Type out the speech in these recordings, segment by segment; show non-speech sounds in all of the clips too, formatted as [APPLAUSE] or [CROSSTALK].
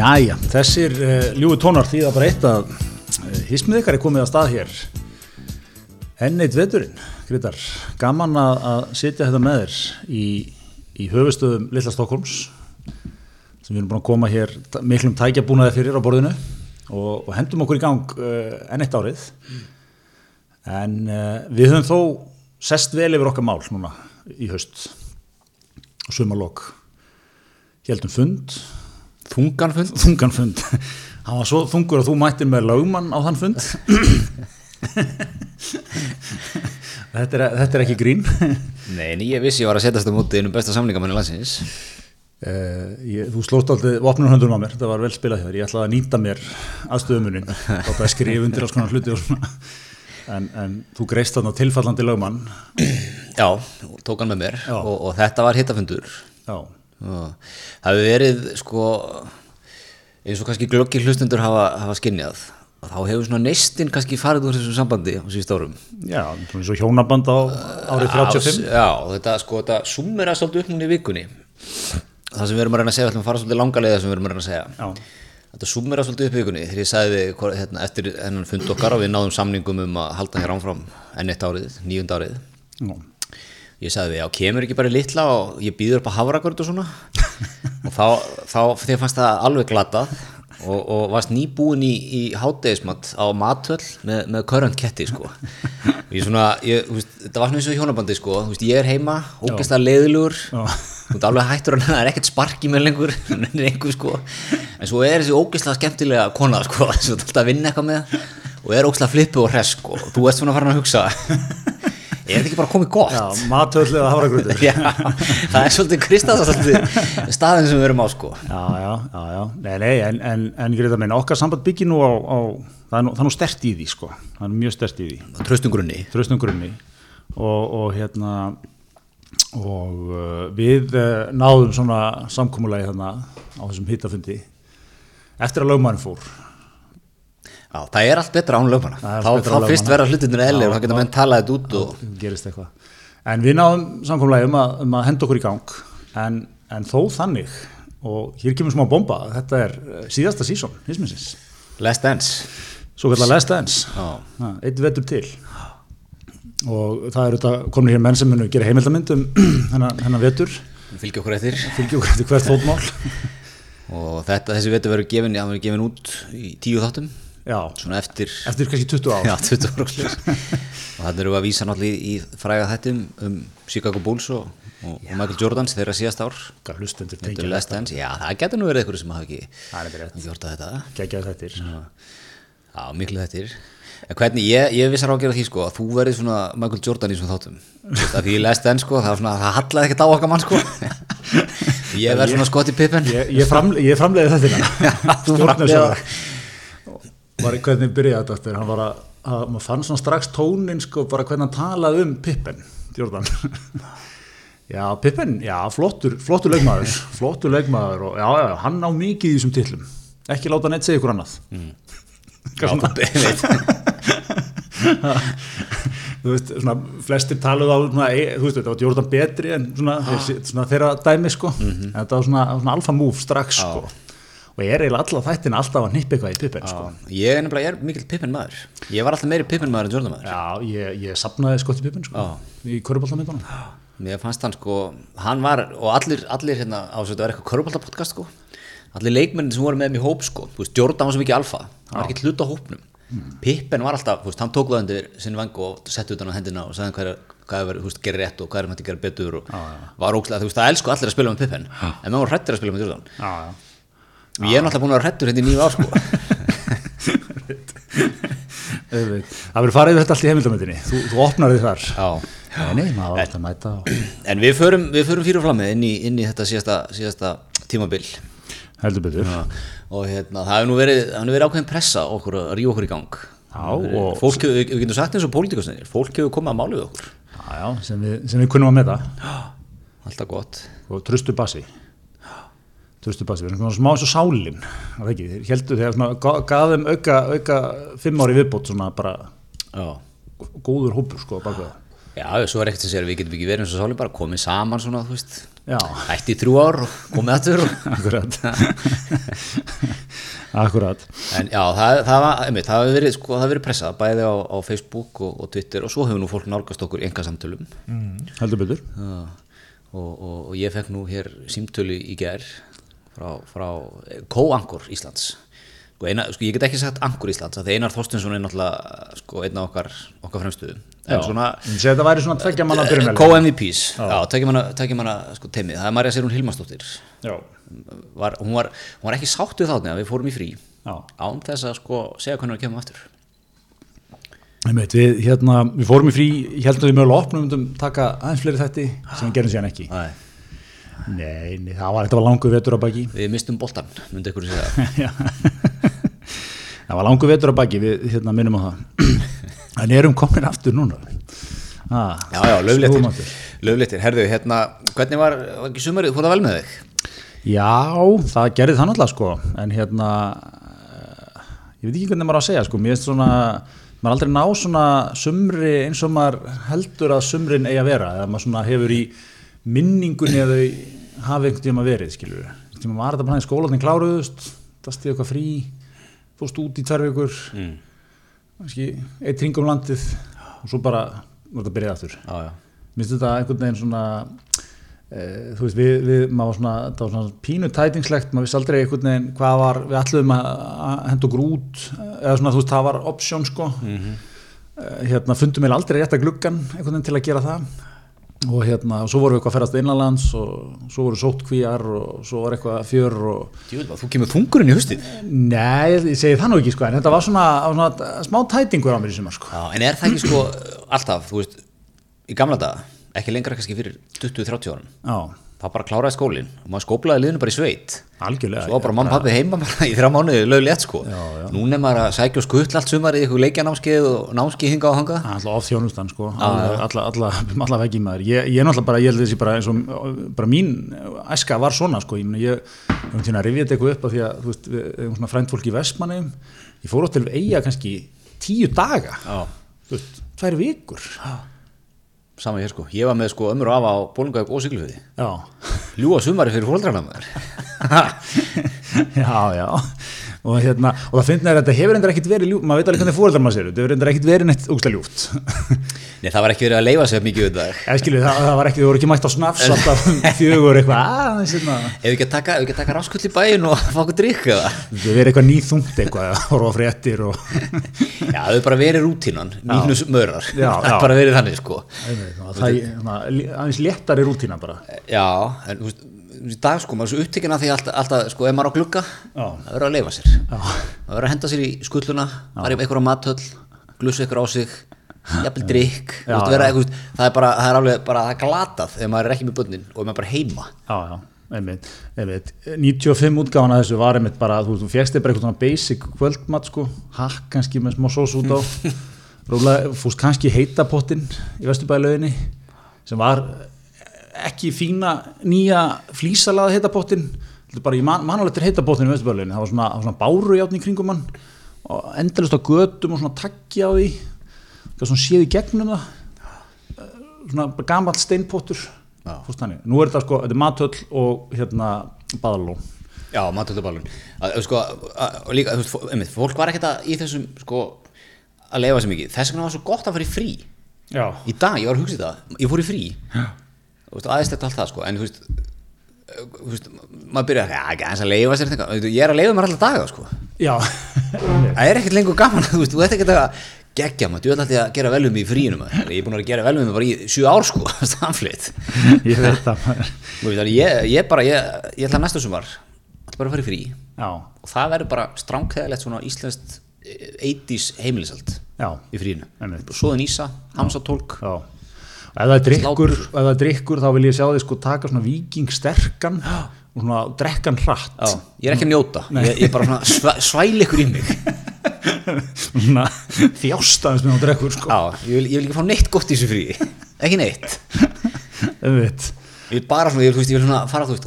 Jæja, þessir uh, ljúi tónar því að bara eitt að uh, hismið ykkar er komið að stað hér. Enn eitt veturinn, Grytar gaman að, að sitja þetta með þér í, í höfustöðum Lilla Stokkólms sem við erum búin að koma hér miklum tækjabúnaði fyrir á borðinu og, og hendum okkur í gang uh, enn eitt árið. En uh, við höfum þó sest vel yfir okkar mál núna í haust. Og sumarlokk heldum fund Þunganfund? þungan fund [LAUGHS] hann var svo þungur að þú mættir með lögmann á þann fund. [LAUGHS] Þetta, er, þetta er ekki grín. Nei, en ég vissi ég var að setjast á móti innum besta samlingamanni landsins. Uh, ég, þú slóst aldrei vopnum höndunum á mér, þetta var vel spilað þér, ég ætlaði að nýta mér aðstöðumunin, þá bara skrifa undir alls konar hluti og svona, en, en þú greist þarna tilfallandi lögmann, Já, tók hann með mér og, og þetta var hittafundur. Já, það hefur verið sko eins og kannski glöggi hlustundur hafa, hafa skinnjað þá hefur svona neistinn kannski farið úr þessu sambandi á síðust árum. Já, eins og hjónaband á árið 35, Já, þetta sko, þetta sumir að svolítið upp núna í vikunni. Það sem við erum að reyna að segja, við ætlum að fara svolítið langa leiða sem við erum að reyna að segja. Já, Þetta sumir að svolítið upp í vikunni þegar ég sagði við hérna, eftir hennan fund okkar og við náðum samningum um að halda hér ánfram enn eitt árið, níund árið. Já, ég sagði já, kemur ekki bara í litla og ég býður upp að hafrakvörð og svona. [LAUGHS] Og þá, þá þér fannst það alveg glatað og, og varst nýbúin í, í hátegismat á matvöll með, með körönd ketti sko. Og ég svona, ég, veist, þetta var svona eins og hjónabandi sko, veist, ég er heima, ógeðslega leiðilugur Já. þú veist, alveg hættur að það er ekkert spark í mér lengur [LAUGHS] einhver, sko. en svo er þessi ógeðslega skemmtilega kona sko, [LAUGHS] þú alltaf að vinna eitthvað með og er ógeðslega flippu og hress sko, og þú ert svona farin að hugsa er þetta ekki bara komið gott? já, matöll eða hafragröður, [LAUGHS] Já, það er svolítið Kristans svolítið staðin sem við erum á sko. Já, já, já, já, nei, nei, en, en, en Greta minn, okkar samband byggir nú á, á það er nú, það er nú stert í því, sko, það er mjög stert í því, Tröstum grunni þröstum grunni og, og hérna og uh, við uh, náðum svona samkúmulagi þarna á þessum hittafundi eftir að lögmann fór Já, það er allt betra án er Þá, þá án fyrst verða hlutinir eðlir og það geta menn talað þetta út og gerist eitthvað. En við náðum samkúmulagi um, að- um að henda okkur í gang. En, en þó þannig og hér kemur smá bomba þetta er uh, síðasta sísón hisminsins Last Dance. Svo kallar Last Dance. Já. Ha, eitt vetur til. Og það eru þetta komin hér menn sem munu gera heimildamind um [CLEARS THROAT] hennan, hennan vetur. Fylgja okkur eftir. Fylgja okkur eftir hvert fótmál. [LAUGHS] Og þetta, þessi vetur verður gefin, verður gefin út í tíu þáttum já, svona eftir, eftir kannski 20 ár. Já, 20 ára og þannig erum við að vísa náttúrulega í, fræga þettum um Chicago Bulls og, og, Michael Jordans þeirra síðast ár. Þetta já, það getur nú verið eitthvað sem hafa ekki, Það þetta hort að þetta. Já, miklu þettir En hvernig, ég, ég vissar á að gera því sko að þú verið svona Michael Jordan í svona þáttum. Að Því ég lest enn sko, það, var svona, það hallaði ekkert á okkar mann sko. [LAUGHS] Ég verð svona skott í pippen ég, ég, framle, ég framleiði þetta þú framleiðir var hvernig byrjaði þetta eftir hann var að, að maður fann svona strax tónin sko bara hvernig hann talaði um Pippen Jordan. [LAUGHS] Já Pippen, já flottur flottur leikmaður, flottur leikmaður og já, já, hann á mikið í þessum tillum ekki láta neitt segja ykkur annað. Veit [LAUGHS] þú veist, svona flestir taluð á svona, e- þú veist, þetta var Jordan betri en svona, svona þeirra dæmi sko. En þetta var svona, svona alfa move strax sko og ég er eiginlega alla þættin alltaf að nippa eitthvað í Pippen sko. Ég er nefnilega, ég er mikill pippen maður Ég var alltaf meiri pippen maður en Jordan maður Já, ég, ég sapnaði skott í Pippen sko í körubáltamindunum Mér fannst hann sko, hann var og allir, allir hérna á þessu, þetta var eitthvað körpálta podcast sko. Allir leikmennin sem voru með mér í hóp sko Þú veist, Jordan var svo mikið alfa, hann var ekki hluta á hópnum. Pippen var alltaf, þú veist, hann tók það undir sinn vang og setti utan á hendina og sagði hvað er, hvað er, þú veist, gerir rétt og hvað er maður að gera betur og var ógslag, þú veist, það elsku allir að spila með Pippen en maður var hrættir að spila með Jordan. Já, já ég er náttúrulega búin að vera hrættur hérna í nýju ár sko. [LAUGHS] Auðvitað. Það verður farið þetta allt í heimildamöndinni þú, þú opnar þið þar. Já. Nei, nei, mæta og... En við förum, við förum fyrir fram með inn inn í þetta síðasta, síðasta tímabil. Heldur betur. Já, og hérna, það hefur nú verið, nú verið ákveðin pressa okkur að rífa okkur í gang. Og fólk hefur, við getum sagt eins og pólitíkusnir fólk hefur komið að máli við okkur. Já, já, sem, við, sem við kunnum að meta. [GASPS] Alltaf gott. Og trustu basi trustu basi, við erum svona smá eins og sálin það er ekki, þeir heldur þegar svona ga- gaf þeim auka, auka fimm ári viðbót svona bara Já. góður hópur sko á bak við það. Já, svo er ekkert sem segir við getum ekki verið eins og sáli bara komið saman svona, þú veist. Já, hætti í þrjú ár og komið aftur og... [LAUGHS] akkurat. Akkurat. En já, það, það, var, einmitt, það hefur verið, sko, það hefur verið pressað bæði á, á Facebook og, og Twitter og svo hefur nú fólk nálgast okkur enga samtölum Heldur betur. Og, og, og ég fekk nú hér símtölu í gær frá, frá Kóangur Íslands. Sko, eina, sko, ég get ekki sagt Angur Íslands af því Einar Þorstinsson er náttúrulega sko, einn af okkar, okkar fremstuðu en svona Ég segi þetta væri svona tveggja manna byrjunvel Co-MVPs, já, tekja manna, tekja manna sko, teimið, það er Marja Sérún Hilmarsdóttir. Var, hún, var, hún var ekki sátt við þátni að við fórum í frí. Já. Án þess að sko, segja hvernig við kemum aftur. Einmitt, við, hérna, við fórum í frí, ég held að við mögulega opnum um taka aðeins fleiri þætti sem við gerum síðan ekki. Æ, Nei, nei, það var, var langur vetur á baki. við mistum boltan, myndi ykkur segja [LAUGHS] það. Var langur vetur á baki, við hérna, minnum á það. [CLEARS THROAT] en erum komin aftur núna. Ah, já, já, löfléttir löfléttir, herðu, hérna, hvernig var, var ekki sumarið, fór það vel með þig? Já, það gerði það náttúrulega sko, en hérna, ég veit ekki hvernig maður á að segja sko, mér finnst svona, maður aldrei ná svona sumri eins og maður heldur að sumrin eigi að vera, eða maður svona hefur í minningunni að þau hafi einhvern tíma verið, skilur við. Einhvern tíma var þetta bara hann skólanin kláruðust, það stíði eitthvað frí, fórst út í tvær vikur, Mm. eitt ringum landið og svo bara var þetta byrjað aftur. Já, já. Minnst þetta einhvern veginn svona e, þú veist, við, við maður svona, það var svona pínu tætingslegt maður vissi aldrei einhvern veginn hvað var við ætluðum að að henda okkur út eða svona þú veist, það var option sko Mhm. e, hérna fundum við aldrei rétt að gluggan einhvern veginn til að gera það og hérna, og svo vorum við eitthvað að ferast innanlands og svo voru sóttkvíjar og svo var eitthvað fjör og Djúvel, þú kemur þungurinn í hustið nei, ég segi það nú ekki sko en þetta var svona, svona smá tætingur á mér í sumar sko. Já, en er það ekki sko alltaf, þú veist, í gamla daga, ekki lengra kannski fyrir 20-30 árum, já, það bara kláraði skólinn og maður skóplaði liðinu bara í sveit. algjörlega Svo bara og pappi heima bara í þrjá mánuði löglétt sko. Já, já. Núna er maður að sækja og skuttla allt sumar í eitthvað leikjanámskeið og námskeið hinga á hanga. alltaf of þjónustan sko alla veggi maður ég, ég er náttúrulega bara, ég held þessi bara eins og bara mín æska var svona sko ég, ég um tíma rifja þetta eitthvað upp af því að þú veist, við erum svona frænt fólk í Vestmanni ég fór átt til eiga kannski tíu daga, Já. þú veist, tvær vikur Sama hér sko, ég var með sko ömur og afa á Bólungauk og Siglufjöði. já, Ljúa sumari fyrir fóldrarna maður. [LAUGHS] já, já og hérna, og það finnir að þetta hefur endur ekkit verið ljúft, maður veit alveg hvernig fóreldrar maður sér þetta hefur endur ekkit verið neitt úkslega ljúft Nei, það var ekki verið að leifa sér mikið við það. það, það var ekki, þú voru ekki mætt á snafs alltaf um [LAUGHS] fjögur eitthvað, aðeins hérna Ef við ekki að taka, taka ráskull í bæin og fá okkur drikk eða? Það verið eitthvað nýþungt eitthvað að horfa fréttir og Já, hefur bara verið rútínan, nýfnus mörar. Það er bara verið þannig sko. er aðeins léttari rútína bara Já, en í dag sko, maður er svo upptekinn af því alltaf, alltaf sko, ef maður er á glugga, það verður að leifa sér. Það verður að henda sér í skulluna, fara í einhverja matöll, glussu einhver á sig, jafnvel drikk, eitthvað, það er bara, það er alveg bara, það er glatað ef maður er ekki með bönnin og ef maður er bara heima. já, já, einmitt, einmitt. 95 útgáfan að þessu var einmitt bara þú þú fjækst eitthvað svona basic kvöldmatt sko, hakk kannski með smá sós út á. [LAUGHS] Rólega, fúst kannski heitapottin í vesturbæðilauginni sem var ekki fína nýja flísalaða heitapottin Þetta bara, ég man, man alveg til heitapottin í vesturbæðilauginni, það var svona, svona bárujátt í kringum hann og endalist á götum og svona takki á því það var svona séð í gegnum það svona bara gamall steinpottur Já. nú er þetta sko, þetta er matöll og hérna baðalón Já, matöldubalun. Sko, að- og líka, þú veist, fólk var ekkert að í þessum, sko, að leifa sér mikið. Þess vegna var svo gott að fara í frí. já, Í dag, ég var að hugsa það, ég fór í frí. Þú veist, aðeins þetta allt það, sko, en þú veist, þú veist, maður byrjar, já, ekki aðeins að leifa sér þetta, ég er að leifa mér alltaf daga, sko. já [LAUGHS] Það er ekkert lengur gaman, þú veist, þú ert ekkert að gegja maður, þú ert alltaf að gera vel um mig í fríinu maður. Ég er búin að gera vel um mig bara í sjö ár, sko, [LAUGHS] samflitt. ég veit það maður. Þú veist, ég, ég bara, ég, ég ætla næsta sumar, ætla bara að fara í frí já, og það verður bara stránkæðilegt svona íslenskt 80s heimilisald já, í fríinu. Svoðin Ísa, Hamsa Tólk, já er drikkur, drikkur þá vil ég sjá þið sko taka svona viking sterkan og svona drekkan hratt. Já, ég er ekki að njóta, ég, er bara svona svæ, svæli ykkur í mig. [LAUGHS] svona þjástaðist með á drekkur sko. Já, ég vil, ég vil ekki fá neitt gott í þessu fríi, ekki neitt. [LAUGHS] Ég vil bara svona, ég, þú veist, ég vil svona fara, þú veist,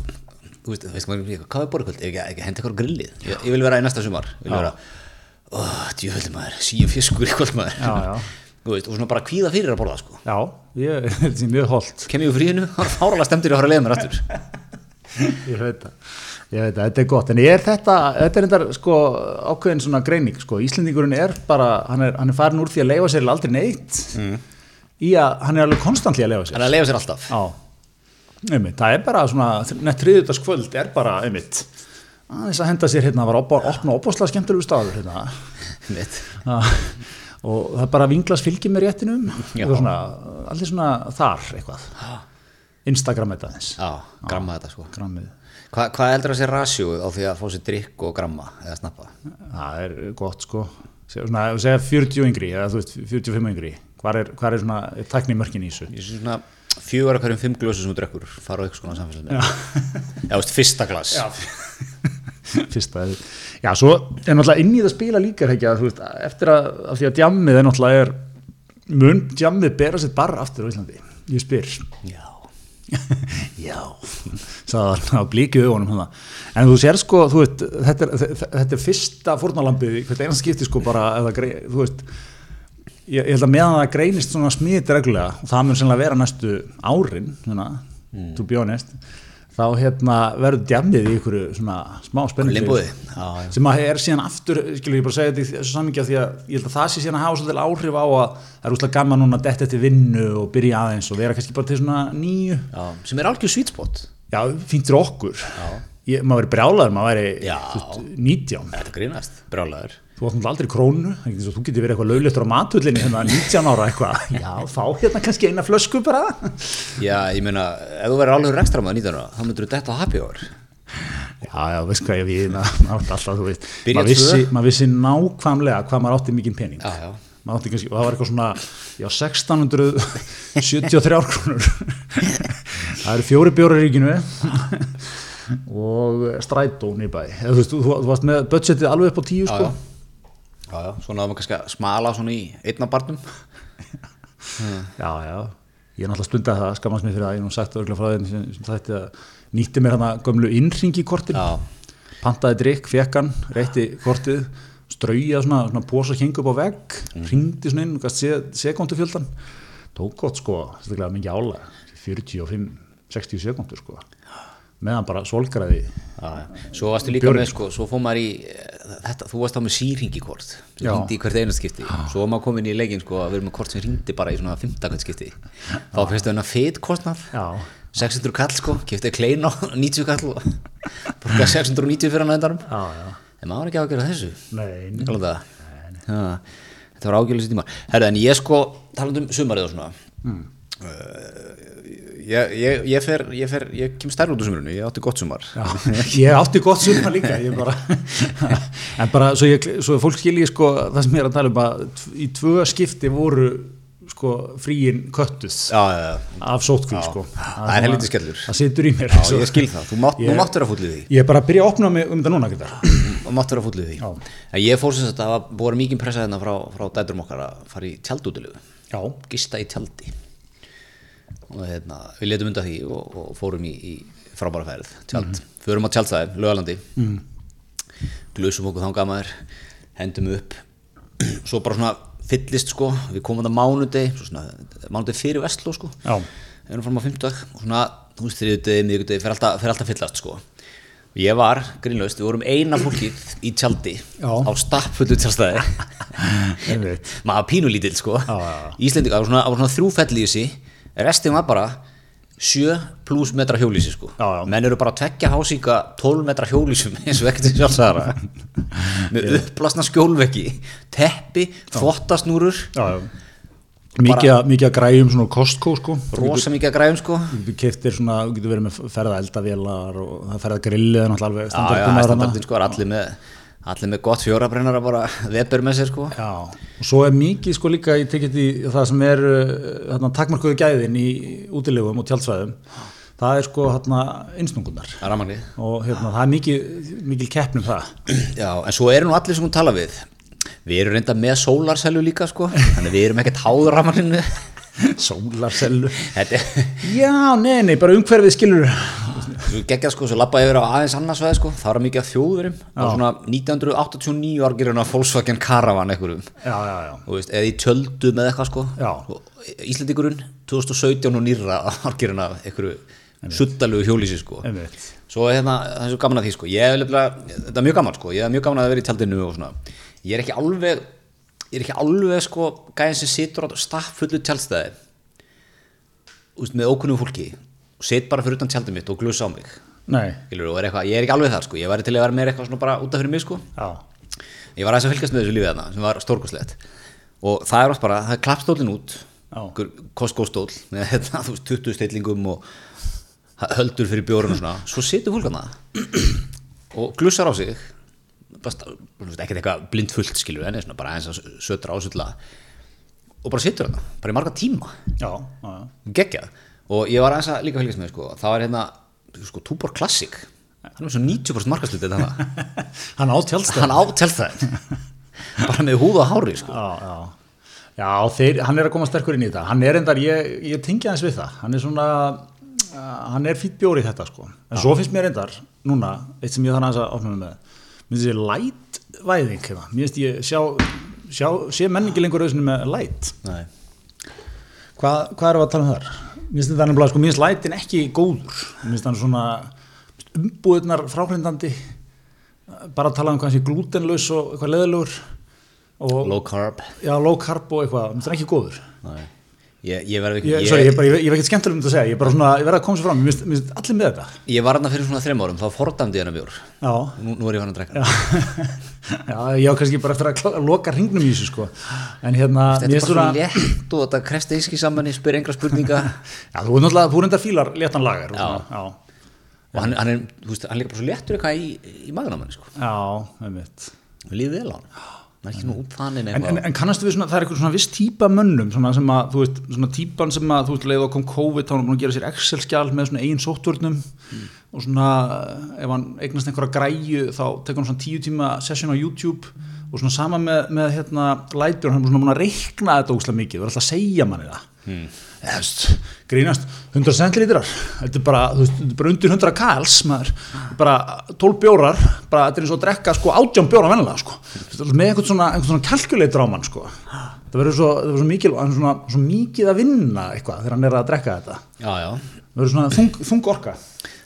þú veist, hvað er borðkvöld, ef ekki, ekki henda ykkur grillið. Ég, ég vil vera í næsta sumar, ég vil vera, ó, djúvöldi maður, síum fiskur kvöld maður. já, já, [LAUGHS] veist, og svona bara kvíða fyrir að borða sko. Já, ég, [LAUGHS] þetta er mjög holdt kem ég úr fríinu, þá er fáralega stemtur í að fara að leiða mér aftur. [LAUGHS] Ég veit það, ég veit það, þetta er gott. En er þetta, þetta er þetta sko ákveðin svona greining, sko, Íslendingurinn er bara, hann er, hann er farin úr því að leifa sér aldrei neitt í að hann er alveg konstantli að leifa sér. Hann er að leiða sér alltaf. Já, einmitt, það er bara svona, nett þriðutaskvöld er bara, einmitt, aðeins að henda sér hérna, var opna, opna og það bara vinglas fylgir með réttinum, allir svona þar eitthvað, Instagram þetta aðeins, já, gramma þetta sko. Grammið, Hva, hvað heldur að sé rasjóð á því að fá sér drikk og gramma eða snappa? Það er gott sko, svona, þú segja 40 yngri, eða þú veist, 45 yngri, hvað er, er svona tæknimörkin í þessu? ég sé svona fjögur af hverjum fimm glösu sem þú drekkur fara á eitthvað svona samfélagslega já, veist, fyrsta glas Já, [LAUGHS] fyrsta já, svo er náttúrulega inn í það spila líka þú veist, eftir að, að því að djammið er náttúrulega er mun djammið bera sér bara aftur á Íslandi ég spyr, já. [LAUGHS] já hann á blíkið hana. en þú sér sko, þú veist þetta er, þetta er fyrsta fórnalambið í hvert einast skipti sko bara, eða, þú veist ég, ég held að meðan það greinist svona smit reglulega og það mun sennilega vera næstu árin svona, to be honest þá hérna verður djamið í ykkur svona smá. Já, já. sem að er síðan aftur, skilur ég bara segja þetta í þessu sammingi því að ég held að það sé síðan að hafa svolítið áhrif á að það er úslega gaman núna að detta eftir vinnu og byrja aðeins og vera kannski bara til svona nýju. Já, sem er algjör sweet spot. Já, fyrir okkur ég, maður verið brjálaður, maður veist, 19 þetta grínast, brjálæður þú átt náttúrulega aldrei krónu, þú getur verið eitthvað lögletur á matullinni hérna [LAUGHS] 19 ára eitthvað. Já, fá hérna kannski eina flösku bara. Já, ég meina, ef þú verður alveg ekstra með 19 ára, þá myndur þú detta á happy hour. Já, já, veist hvað ég við, maður alltaf, þú veist, maður vissi, maður vissi nákvæmlega hvað maður átti mikinn pening. Já, já. Maður átti kannski, og það var eitthvað svona, já, 1673 [LAUGHS] krónur. [LAUGHS] það eru fjóri bjórar í og strætó nýrbæ. Eða, þú þú, þú varst með budgetið alveg upp á tíu, sko. já, já, svona að maður kannski að smala svona í einna barnum [LAUGHS] Já, já. Ég er náttúrulega stundið það, skammast mér fyrir það, ég nú sagt örgulega frá þeim sem, sem þætti að nýtti mér hana gömlu innringi kortin. já, pantaði drikk, fekk hann, reytti kortið, strauja svona, svona posa hing upp á vegg, mm. ringdi svona inn gæst sekundufjöldan, tók gott sko, þetta er mikið álega, 45, 60 sekundur sko, meðan bara solgraði, svo varstu líka Björn, með sko, svo fór maður í eh, þetta, þú varst þá með sírhingikort sem Já. ringdi í hvert einast skipti. Svo var maður komin í leikinn sko að vera með kort sem ringdi bara í svona 15 skipti. Þá fyrstu hennar fet kostnað já, 600 kall sko, kiptið klein á 90 kall og borgaði 690 fyrir hann á já, en maður var ekki á að þessu. Nei, nei. Þetta var ágjörlega sér tíma Herra, en ég sko, talandi um sumarið og svona Mm. uh, ég, ég, ég fer ég, fer, ég kem stærri út úr sumarinu, ég átti gott sumar. Já, [LAUGHS] ég átti gott summa líka bara, [LAUGHS] en bara svo, ég, svo fólk skilji sko það sem ég er að tala um að í tvö skipti voru sko fríin köttuð Já, já, já, af sótkví Já. sko. Það er helviti skellur. það situr í mér ég skil það, þú mátt, mátt vera fúllið því. ég er bara að byrja að opna mig um þetta núna þú mátt vera fúllið því. Ég fór sem sagt að það var mikið pressa hérna frá, frá dæturum okkar að fara í tjaldútilegu gista í tjaldi og hérna, við letum undan því og, og fórum í, í frábæra færið tjald, förum á tjaldstæði, lögalandi mm. glusum okkur þangað maður. Hendum upp. [CLEARS THROAT] Svo bara svona fyllist sko. Við komum þetta mánudegi mánudegi fyrir Vestló sko. Já. erum fram á fimmtag og svona, þú veist, þriðudegi, miðugudegi fer alltaf, alltaf fyllast sko. Ég var, grínlaust, við vorum eina fólkið í tjaldi Já. á stappfullu tjaldstæði. [LAUGHS] Maður pínulítill sko. Íslendinga, það var svona, það var svona þrjú fell í þessi restin var bara 7 pluss metra hjólísi sko. Já, já. menn eru bara að tvekja hásíka 12 metra hjólísum eins og ekkert sjálfsagara [LAUGHS] með upplasna skjólveggi teppi, já. Mikið, mikið að græjum svona Costco sko. Rosa mikið að græðum sko. Keftir svona, þú getur verið með ferða eldavélar og það ferða grillið alveg standardin sko allir með allir með gott fjórabrennara bara veber með sér sko. Já, og svo er mikið sko líka í það sem er uh, hérna, takmarkuðu gæðin í útilegum og tjaldsvæðum. Það er sko hérna rafmagnið. Og hérna það er mikið, mikið keppnum það. [CLEARS THROAT] Já, en svo eru nú allir sem hún tala við. Við erum reynda með sólarsellu líka sko [LAUGHS] Þannig við erum ekkert háður ramaninu sólarsellu. Já, nei, nei, bara umhverfið skilur geggjað sko, svo lappa yfir á aðeins annars veð sko, það var mikið að þjóðurum og svona 1989 var gerðin að Volkswagen Caravan einhverjum. Já, já, já, og veist, eða í tjöldum eða eitthvað sko. Íslandingurinn 2017 og nýra [LAUGHS] var gerðin að einhverju suttalugu hjólísi sko. Einmitt. Svo hérna, það er svo gaman að því sko. Ég er lefnilega, þetta er mjög gaman sko. Ég er mjög gaman að vera í tjaldinu og svona. Ég er ekki alveg, ég er ekki alveg sko gæðin sem situr á staffullu tjaldstæði. Úst, með ókunnum fólki. Og sit bara fyrir utan tjaldið mitt og glusa á mig. Skilur, og er eitthvað, ég er ekki alveg þar sko. Ég væri til að vera meira eitthvað svona bara út af fyrir mig sko. Já, ég var aðeins að fylgast með þessu lífið þarna sem var stórkoslegt og það er oft bara, það er klappstólinn út. Costco-stól með [LAUGHS] hérna, þú veist, 20 stillingum og höldur fyrir bjórun og svona. Svo situr fólk hana [CLEARS THROAT] og glussar á sig bara, sta- þú veist, ekkert eitthvað blind fullt skilur en svona bara aðeins að sötra ásulla og bara situr hana, bara í marga tíma. Já, já, já. geggjað. Og ég var aðeins að líka fylgast með sko, það var hérna, sko, Túbor Classic. Hann er með svo 90% markaslut þetta [LAUGHS] hann á tjálstæð hann á tjálstæðin [LAUGHS] bara með húð og hári sko. já, já. Já, þeir, hann er að koma sterkur inn í þetta. Hann er endar, ég, ég tengi hans við það. Hann er svona, uh, hann er fýtt bjóri í þetta sko, en svo finnst mér endar núna, eitt sem ég þannig að mig með ég light væðing hérna. mér finnst ég sjá, sjá sé menningi lengur auðvitað með light Nei. Hvað, hvað við að tala um þar? Mér finnst þetta nefnilega, sko, mér finnst lætin ekki góður. Mér finnst hann svona umbúðunar fráhrindandi, bara að tala um hvað sé glútenlaus og eitthvað leðilegur low carb já, low carb og eitthvað, mér finnst hann ekki góður. Nei. Ég, ég verði Ég, sorry, ég, bara, ég, ég hef ekkert skemmtilegum þetta að segja, ég, bara svona, ég verði að koma sér fram, mér finnst, allir með þetta. ég var hann fyrir svona þreim árum þá fordæmdi ég bjór Já, nú, nú er ég hann að drekka já, [LAUGHS] já, ég á kannski bara eftir að loka hringnum í þessu, sko. En hérna, þetta mér er bara svona, svo létt og þetta kresti íski saman í spyr engra spurninga [LAUGHS] já, þú er náttúrulega, þú enda fílar léttan lagar. Já. Já, og hann, hann er, þú veist, hann líka bara svo léttur eitthvað í, í maður á manni sko já, einmitt. við lífið vel á hann En, en, en kannastu við svona, það er eitthvað svona viss típa mönnum, svona sem að, þú veist, svona típan sem að, þú veist, leið og kom COVID, þá er hann búin að gera sér Excel-skjál með svona eigin sóttvörnum og svona, ef hann eignast einhverja græju, þá tekur hann svona tíu tíma session á YouTube og svona sama með, með hérna, Lightbjörn, hann er svona búin að reikna þetta ógslag mikið, það er alltaf að segja manni það. Hmm. Veist, grínast, 100 centilítrar, þetta er bara, veist, bara undir 100 kals, maður, bara 12 bjórar, bara þetta er eins og að drekka sko 18 bjóra vennilega, sko, með einhvern svona, svona kalkuleitur á mann, sko, það verður svo, svo er svona, svo mikið að vinna eitthvað þegar hann er að drekka þetta, já, já. það verður svona þung, þung orka,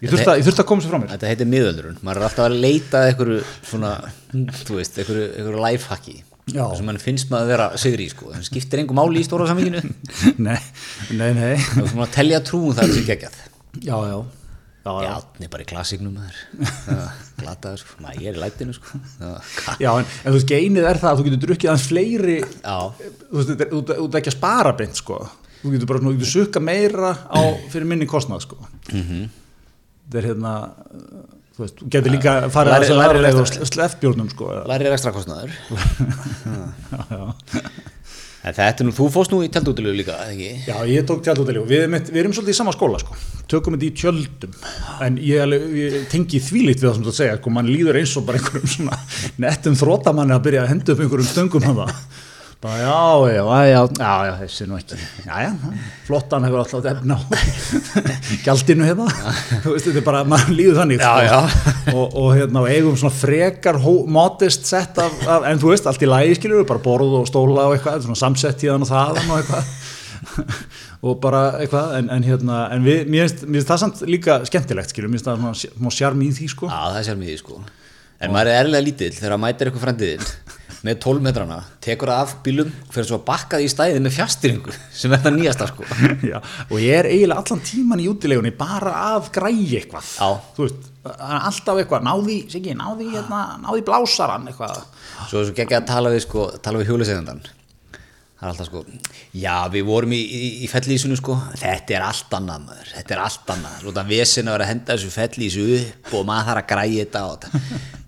ég þurfti að, að koma sér frá mér. þetta heitir miðöldurinn maður er alltaf að leita að einhverju svona, þú veist, einhverju lifehacki Já. sem mann finnst maður að vera sigri sko, það skiptir engum máli í stóra samvíkinu [LAUGHS] nei, nei, nei, það er svona að telja trúum það sér geggjað. Já, já, já, já. Já, það er bara í klassíknum [LAUGHS] glataður, sko, maður ég er í lætinu sko. Já, en, en þú veist, geinið er það að þú getur drukkið aðeins fleiri Já. þú veist, þú ert ekki að spara beint, sko. Þú getur bara, þú getur sukka meira á fyrir minni kostnað, sko. Mhm. þetta er hérna þú veist, þú getur líka að læri að leið og rekstrar. sleffbjórnum, sko eða- Læri er ekstra. [LAUGHS] En þetta er nú, þú fórst nú í tjaldútilegu líka, eða ekki? já, ég tók tjaldútili og við, við erum svolítið í sama skóla, sko tökum þetta í tjöldum en ég, ég tengi þvílíkt við það sem þú segja, sko, mann líður eins og bara einhverjum svona nettum þróttamanni að byrja að henda upp einhverjum stöngum hann það bara já, já, já, já, já, þessi nú ekki já, já, flottan hefur alltaf efna á [LAUGHS] gjaldinu hérna. Þú veist, þetta er bara, mann líður þannig Já, sko. og, og hérna, eigum svona frekar modest sett af, af, en þú veist, allt í lægi skilur bara borð og stóla og eitthvað, svona samsett tíðan og þaðan og eitthvað. [LAUGHS] Og bara eitthvað, en, en hérna en við, mér finnst það samt líka skemmtilegt skilur, mér finnst það svona, sjarm í því sko. Já, það er sér miði, sko. En maður er erlega lítill þegar að mætir eitthvað frendiðinn með 12 metrana, tekur það af bílum fyrir svo að bakka því í stæði með fjastýringu sem er það nýjasta, sko. [LAUGHS] Já, og ég er eiginlega allan tíman í útilegunni bara að græja eitthvað. Veist, alltaf eitthvað náði, náði, hérna, náði blásaran eitthvað. Svo svo geggja að tala við, sko, við hjólisegundan Það er alltaf sko, já við vorum í, í, í fellísinu sko, þetta er allt annað maður, þetta er allt annað, það vesin að vera að henda þessu fellísu upp og maður þarf að græja þetta og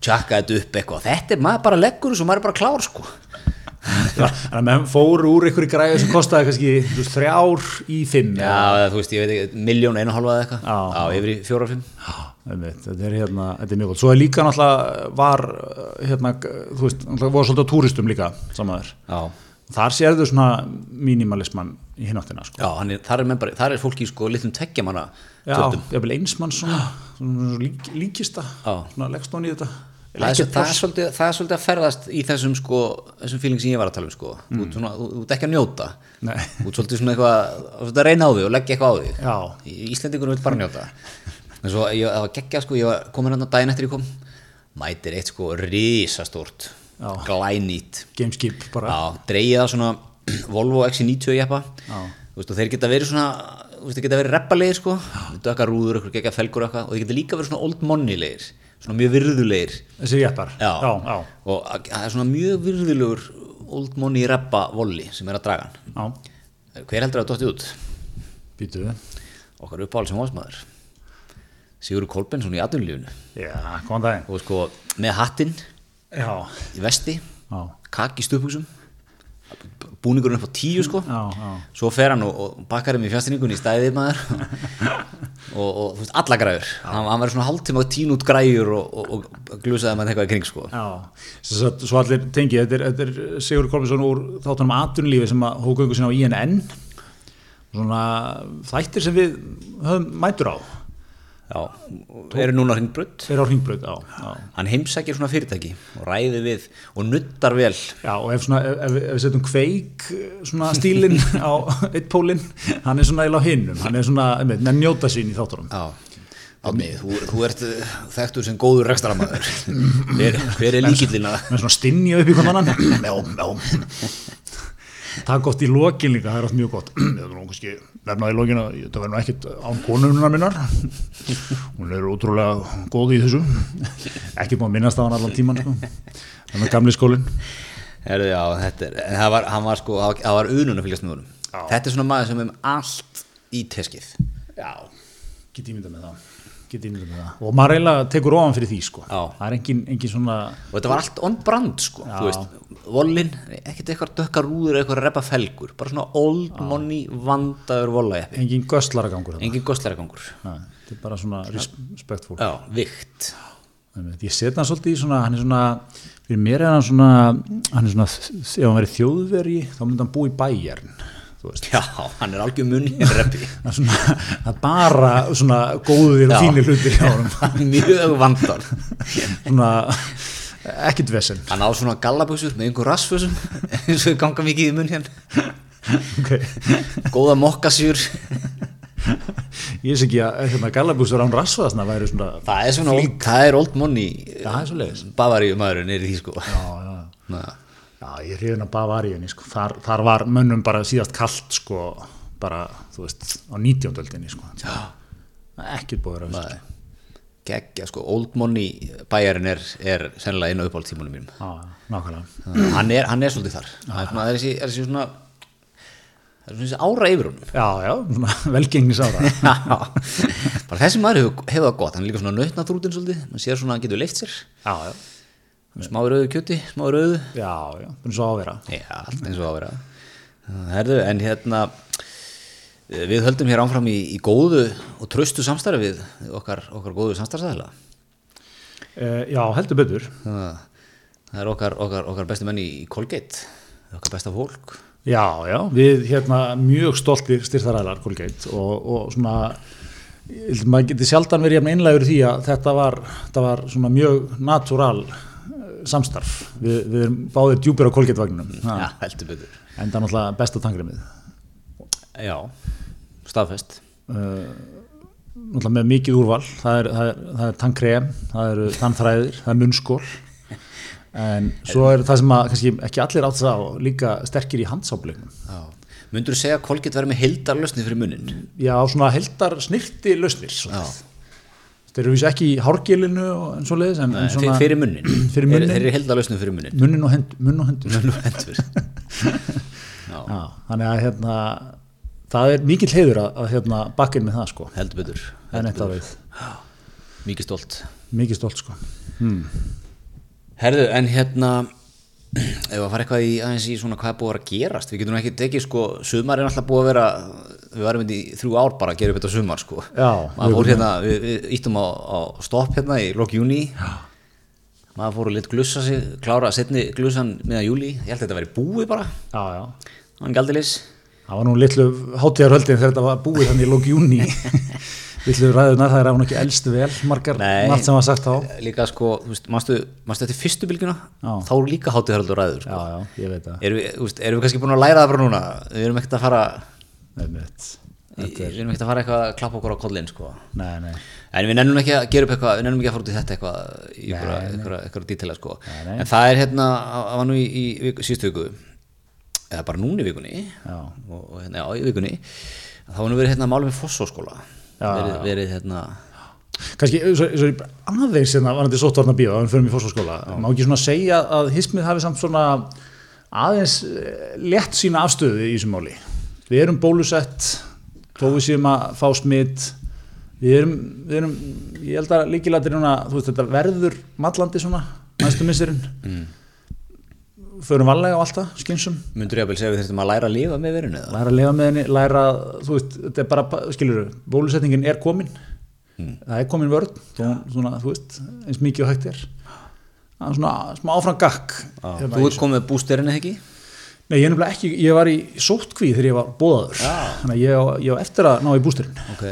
tjaka þetta upp eitthvað, þetta er maður bara leggur þessu og maður er bara klár sko. þannig að menn fóru úr einhverju græju sem kostaði kannski veist, þrjár í fimm Já, eða, þú veist, ég veit ekki, miljón, einu eða eitthvað, Já. já, yfir í fjóra fimm. Þetta er hérna, þetta er mjög góð svo er líka náttúrulega var hérna, þú veist, náttúrulega voru svolítið á túristum líka samaður Já, þar sérðu svona mínimalisman í hináttina sko. Já, er, þar, er menn bara, þar er fólki sko litlum tveggjamanna Já, tjöldum. jafnvel einsmann svona, svona lík, líkista, Já. svona leggst hún í þetta. Það er, það, er svolítið, það er svolítið að ferðast í þessum sko, þessum feeling sem ég var að tala um sko. Þú ert svona, þú þú ert ekki að njóta Nei. Þú ert svolítið svona eitthvað svolítið að reyna á þig og leggja eitthvað á þig Já. Í- Íslendingur vil bara njóta en svo ég var geggja sko, ég var komin hann að daginn eftir ég kom mætir eitt sko risastórt Já. glænýtt Gameskip bara. Já, dreigið á svona [CLEARS THROAT] Volvo XC90 jeppa Já. Þú veist, og þeir geta verið svona þeir geta verið reppalegir sko dökka rúður, eitthvað gegga felgur eitthvað og þeir geta líka verið svona old money legir svona mjög virðulegir Þessi jeppar. já, já, já. og það er svona mjög virðulegur old money reppa volli sem er að draga hann hver heldur að það dotti út? Býtu. okkar uppáhald sem hósmaður Sigurður Kolbensson í daginn. og sko með hattinn Já, í vesti já, kaki stupuksum búningurinn upp á tíu sko. Já, já. svo fer hann og, og bakkar þeim í fjastinningunni í stæðið maður. [LAUGHS] Og, og þú veist, alla græður hann, hann verður svona hálftíma að tína út græjur og, og, og glusaði maður eitthvað í kring sko. Sagt, svo allir tengi, þetta þetta er Sigur Kolbjörnsson úr þáttunum atunlífi sem að ykkur sinna á INN svona þættir sem við höfum mætur á. og eru núna hringbrödd er á hringbröð, já, já. hann heimsækir svona fyrirtæki og ræði við og nuttar vel Já, og ef, svona, ef, ef, við setjum kveik svona stílinn [LAUGHS] á eitt pólinn, hann er svona eða á hinnum, hann er svona, með njóta sín í þáttunum. já Átni, þú, þú ert uh, þekktur sem góður rekstaramæður hver, er líkillina Með svona stinja upp í annan. Já, já. Það er gott í lokin líka, það er oft mjög gott. [CLEARS THROAT] Ég er nú kannski nefnaði í lokin að þetta verður nú ekkit án konununa minnar. Hún er ótrúlega góð í þessu. Ekki búin að minnast á hann allan tíman, sko. Það er gamli skólinn. Herðu, já, þetta er, það var, hann var sko, það var- unun að fylgjast með honum. Já. Þetta er svona maður sem er með allt í teskið. Já, get ímynda með það. Og maður eiginlega tekur ofan fyrir því, sko. Já. Það er engin, engin svona... Og þetta var allt on brand, sko, Já. volin, ekkert eitthvað dökkar rúður, eitthvað reppa felgur, bara svona old money vandaður volajeppi. Engin. Nei, Þetta er bara svona respektful. Já, vikt. Ég set hann svolítið í svona, hann er svona, fyrir mér er hann svona, hann er svona, ef hann verið þjóðveri, þá myndi hann búa í bæjarn. Já, hann er algjör munni. [LAUGHS] Það er bara svona góðir og fínir hlutir hjá hann. [LAUGHS] Mjög vandar. Svona, ekkit vesen. Hann á svona gallabuxur með einhver rassfössum, [LAUGHS] eins og ganga mikið í munn hérna. Ok. Góða mokkasjur. Ég sé ekki að hérna, gallabústur án rassvaðasna væri svona, Það er svona, old, það er old money. Bavaríu maðurinn er í því, sko. já, já. Na. Já, ég er hrifin að Bavaríunni, sko. Þar, þar var mönnum bara síðast kallt, sko, bara, þú veist, á 19. öldinni, sko. Já. Ekkit búið að vera, Nei. Gekkja, sko, Old Money bæjarinn er, er sennilega einu uppáld tímunum mínum. Já, nákvæmlega. hann, er, hann er svolítið þar. Það er er þessi, svona, það er svona ára yfir honum. Já, já, svona [LAUGHS] velgengnis ára. [LAUGHS] Já, bara þessi maður hefur, það gott, hann er líka svona nautnaþrútin svolítið, mann sér svona að hann getur leift sér, já, já, smá rauðu kjöti, smá rauðu, já, já, búin svo að vera. já, allt eins og á að vera. Herðu, en hérna, við höldum hér ánfram í, í góðu og tröstu samstarfi við okkar, okkar góðu samstarfsæðila. Uh, já, heldur betur. Það er okkar, okkar, okkar bestu menn í Colgate, okkar besta fólk. Já, já, við hérna mjög stoltir styrþaræðlar Colgate og, og svona, maður geti sjaldan verið jafn einlegur því að þetta var, þetta var svona mjög natúral eh, samstarf. Vi, við erum báðir djúpir á Colgate vagninum. Já, heldur betur. Enda náttúrulega besta tangrimið. Já, staðfest. Uh, náttúrulega með mikið úrval það er, það er, það er tannkrem, það eru tannþræðir, það er munnskól en svo er það sem að kannski ekki allir átt það á líka sterkir í handsáfleiknum Já. Mundur þú segja að Colgate verður með heildarlösni fyrir munnin? já, svona heldar snirti lausnir Já. Þeir eru vísu ekki í hárgilinu en svo leiðis en, en svona, Fyrir munnin? [CLEARS THROAT] Fyrir munnin. Þeir eru heildarlösni fyrir munnin. munnin og, hend, munn og hendur Munn og hendur. [LAUGHS] Já, já, þannig að hérna það er mikill heiður að, að hérna bakkin með það sko heldur betur. Mikið stolt. mikið stolt sko Herðu, en hérna, [CLEARS THROAT] ef að fara eitthvað í aðeins í svona hvað er búið að vera að gerast, við getum ekki tekið sko, sumar er alltaf búið að vera, við varum hérna í þrjú ár bara að gera upp þetta sumar sko. Já, Maður fór hérna, við, við íttum á, á stopp hérna í lok júni. Maður fór að lit glussa sig, klára setni glussan meðan júli, ég held að þetta væri búið bara. já, já, það var nú litlu hátíðarhöldin þegar þetta var búið þannig í lók júni [LAUGHS] litlu ræðunar, það er án ekki elst vel margar, margt sem var sagt þá líka sko, manstu, manstu eftir fyrstu bylgjuna Já. þá eru líka hátíðarhaldur ræður sko. já, já, ég veit það erum, við, erum við kannski búin að læra það bara núna við erum ekkert að fara. Við erum ekkert að fara eitthvað að klappa okkur á kollin sko. nei, nei, en við nennum ekki að gera upp eitthvað við nennum ekki að fara út í þetta eitthvað í eitthvað, dítila sko. En það er hérna það var nú í, í viku, síðustu viku eða bara núna í vikunni og, og hérna, já, í vikunni þá var nú verið hérna málum í Fossóskóla Já, verið, verið hérna kannski svo, svo, aðeins hérna varandi sóttvarna bíó að við förum í fórsvarskóla, má ekki svona segja að hismið hafi samt svona aðeins eh, létt sína afstöðu í þessum máli við erum bólusett þó við séum að fá smitt við erum, við erum ég held að líkilættir núna, þú veist þetta verður mallandi svona, næstu missurinn mm. förum valega á alltaf, skynsum. Myndur ég að vel segja að við þurftum að læra að lifa með verinu eða? læra að lifa með henni, læra þú veist, þetta er bara, skilur bólusetningin er komin. Það er komin vörn, þó, svona, þú veist eins mikið og hægt er. Það er svona smá áfram gakk. Hérna þú ert komið bústerinn ekki? Nei, ég er nefnilega ekki, ég var í sóttkví þegar ég var bóðaður, þannig að ég, ég á eftir að ná í bústurinn. Ok,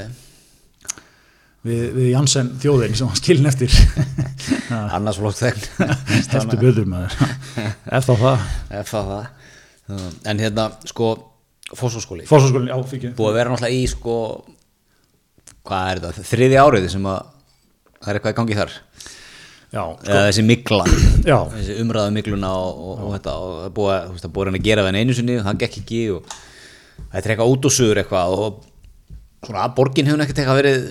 við, við Janssen þjóðin sem var skilin eftir. [LAUGHS] Annars flokk þegn eftir bjöður maður. Eftir það, ef það. En hérna sko fósfóskóli fórsáskólinn, já, fyrir búið að vera náttúrulega í sko hvað er þetta, þriði árið sem að það er eitthvað í gangi þar já, eða þessi mikla já, þessi umræðu mikluna og, og, og þetta og það búið, að- veist, það búið að gera það einu sinni og það gekk ekki og þetta er eitthvað út og suður eitthvað og svona að borgin hefur ekkert eitthvað verið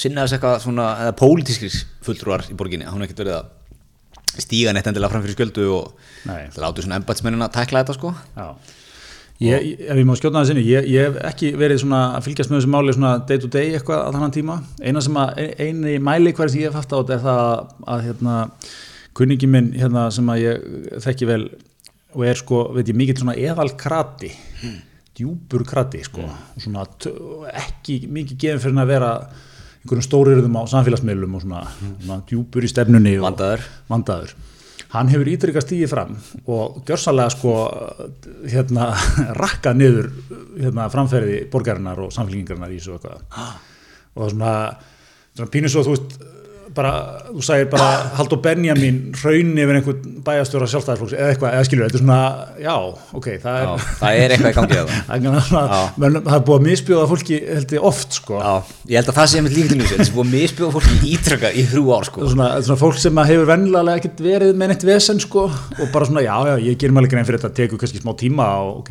sinna þess eitthvað svona eða pólitískir fulltrúar í borginni hún hefur ekkert verið að stíga neitt endilega fram fyrir skjöldu og Nei. látu svona embatsmennin að tækla þetta sko. Já Ég, ég- ef ég má skjóta það sinni, ég, ég hef ekki verið svona að fylgjast með þessu máli svona day to day eitthvað að þannig tíma, eina sem að eini mæli hverja sem ég hef haft á þetta er það að hérna, kunningi minn hérna sem að ég þekki vel og er sko, veit ég, mikill svona eðal krati, djúpur krati sko, og svona ekki mikið gefin fyrir að vera einhverjum stórirðum á samfélagsmiðlum og svona, svona djúpur í stefnunni Vandaður. vandaður hann hefur ítrykkað stíði fram og gjörsalega sko hérna [LAUGHS] rakka niður hérna framferði borgarinnar og samfélgingarinnar í þessu eitthvað. Og svona, svona pínu svo þú veist bara, þú sagir bara Haldur Benjamin raun yfir einhvern bæjastjóra sjálfstæðarflóks eða eitthvað, eða skilur, þetta er svona já, ok, það er Já, það er eitthvað í gangi það [LAUGHS] það er, það er búið að misbjóða fólki held ég oft sko. Já, ég held að það sé með til þessu þetta er búið að misbjóða fólki ítraka í þrjú ár sko. Svona, svona fólk sem hefur vennilega ekkert verið með neitt vesen sko og bara svona já já ég ger mér alveg grein fyrir þetta tekur kannski smá tíma og ok,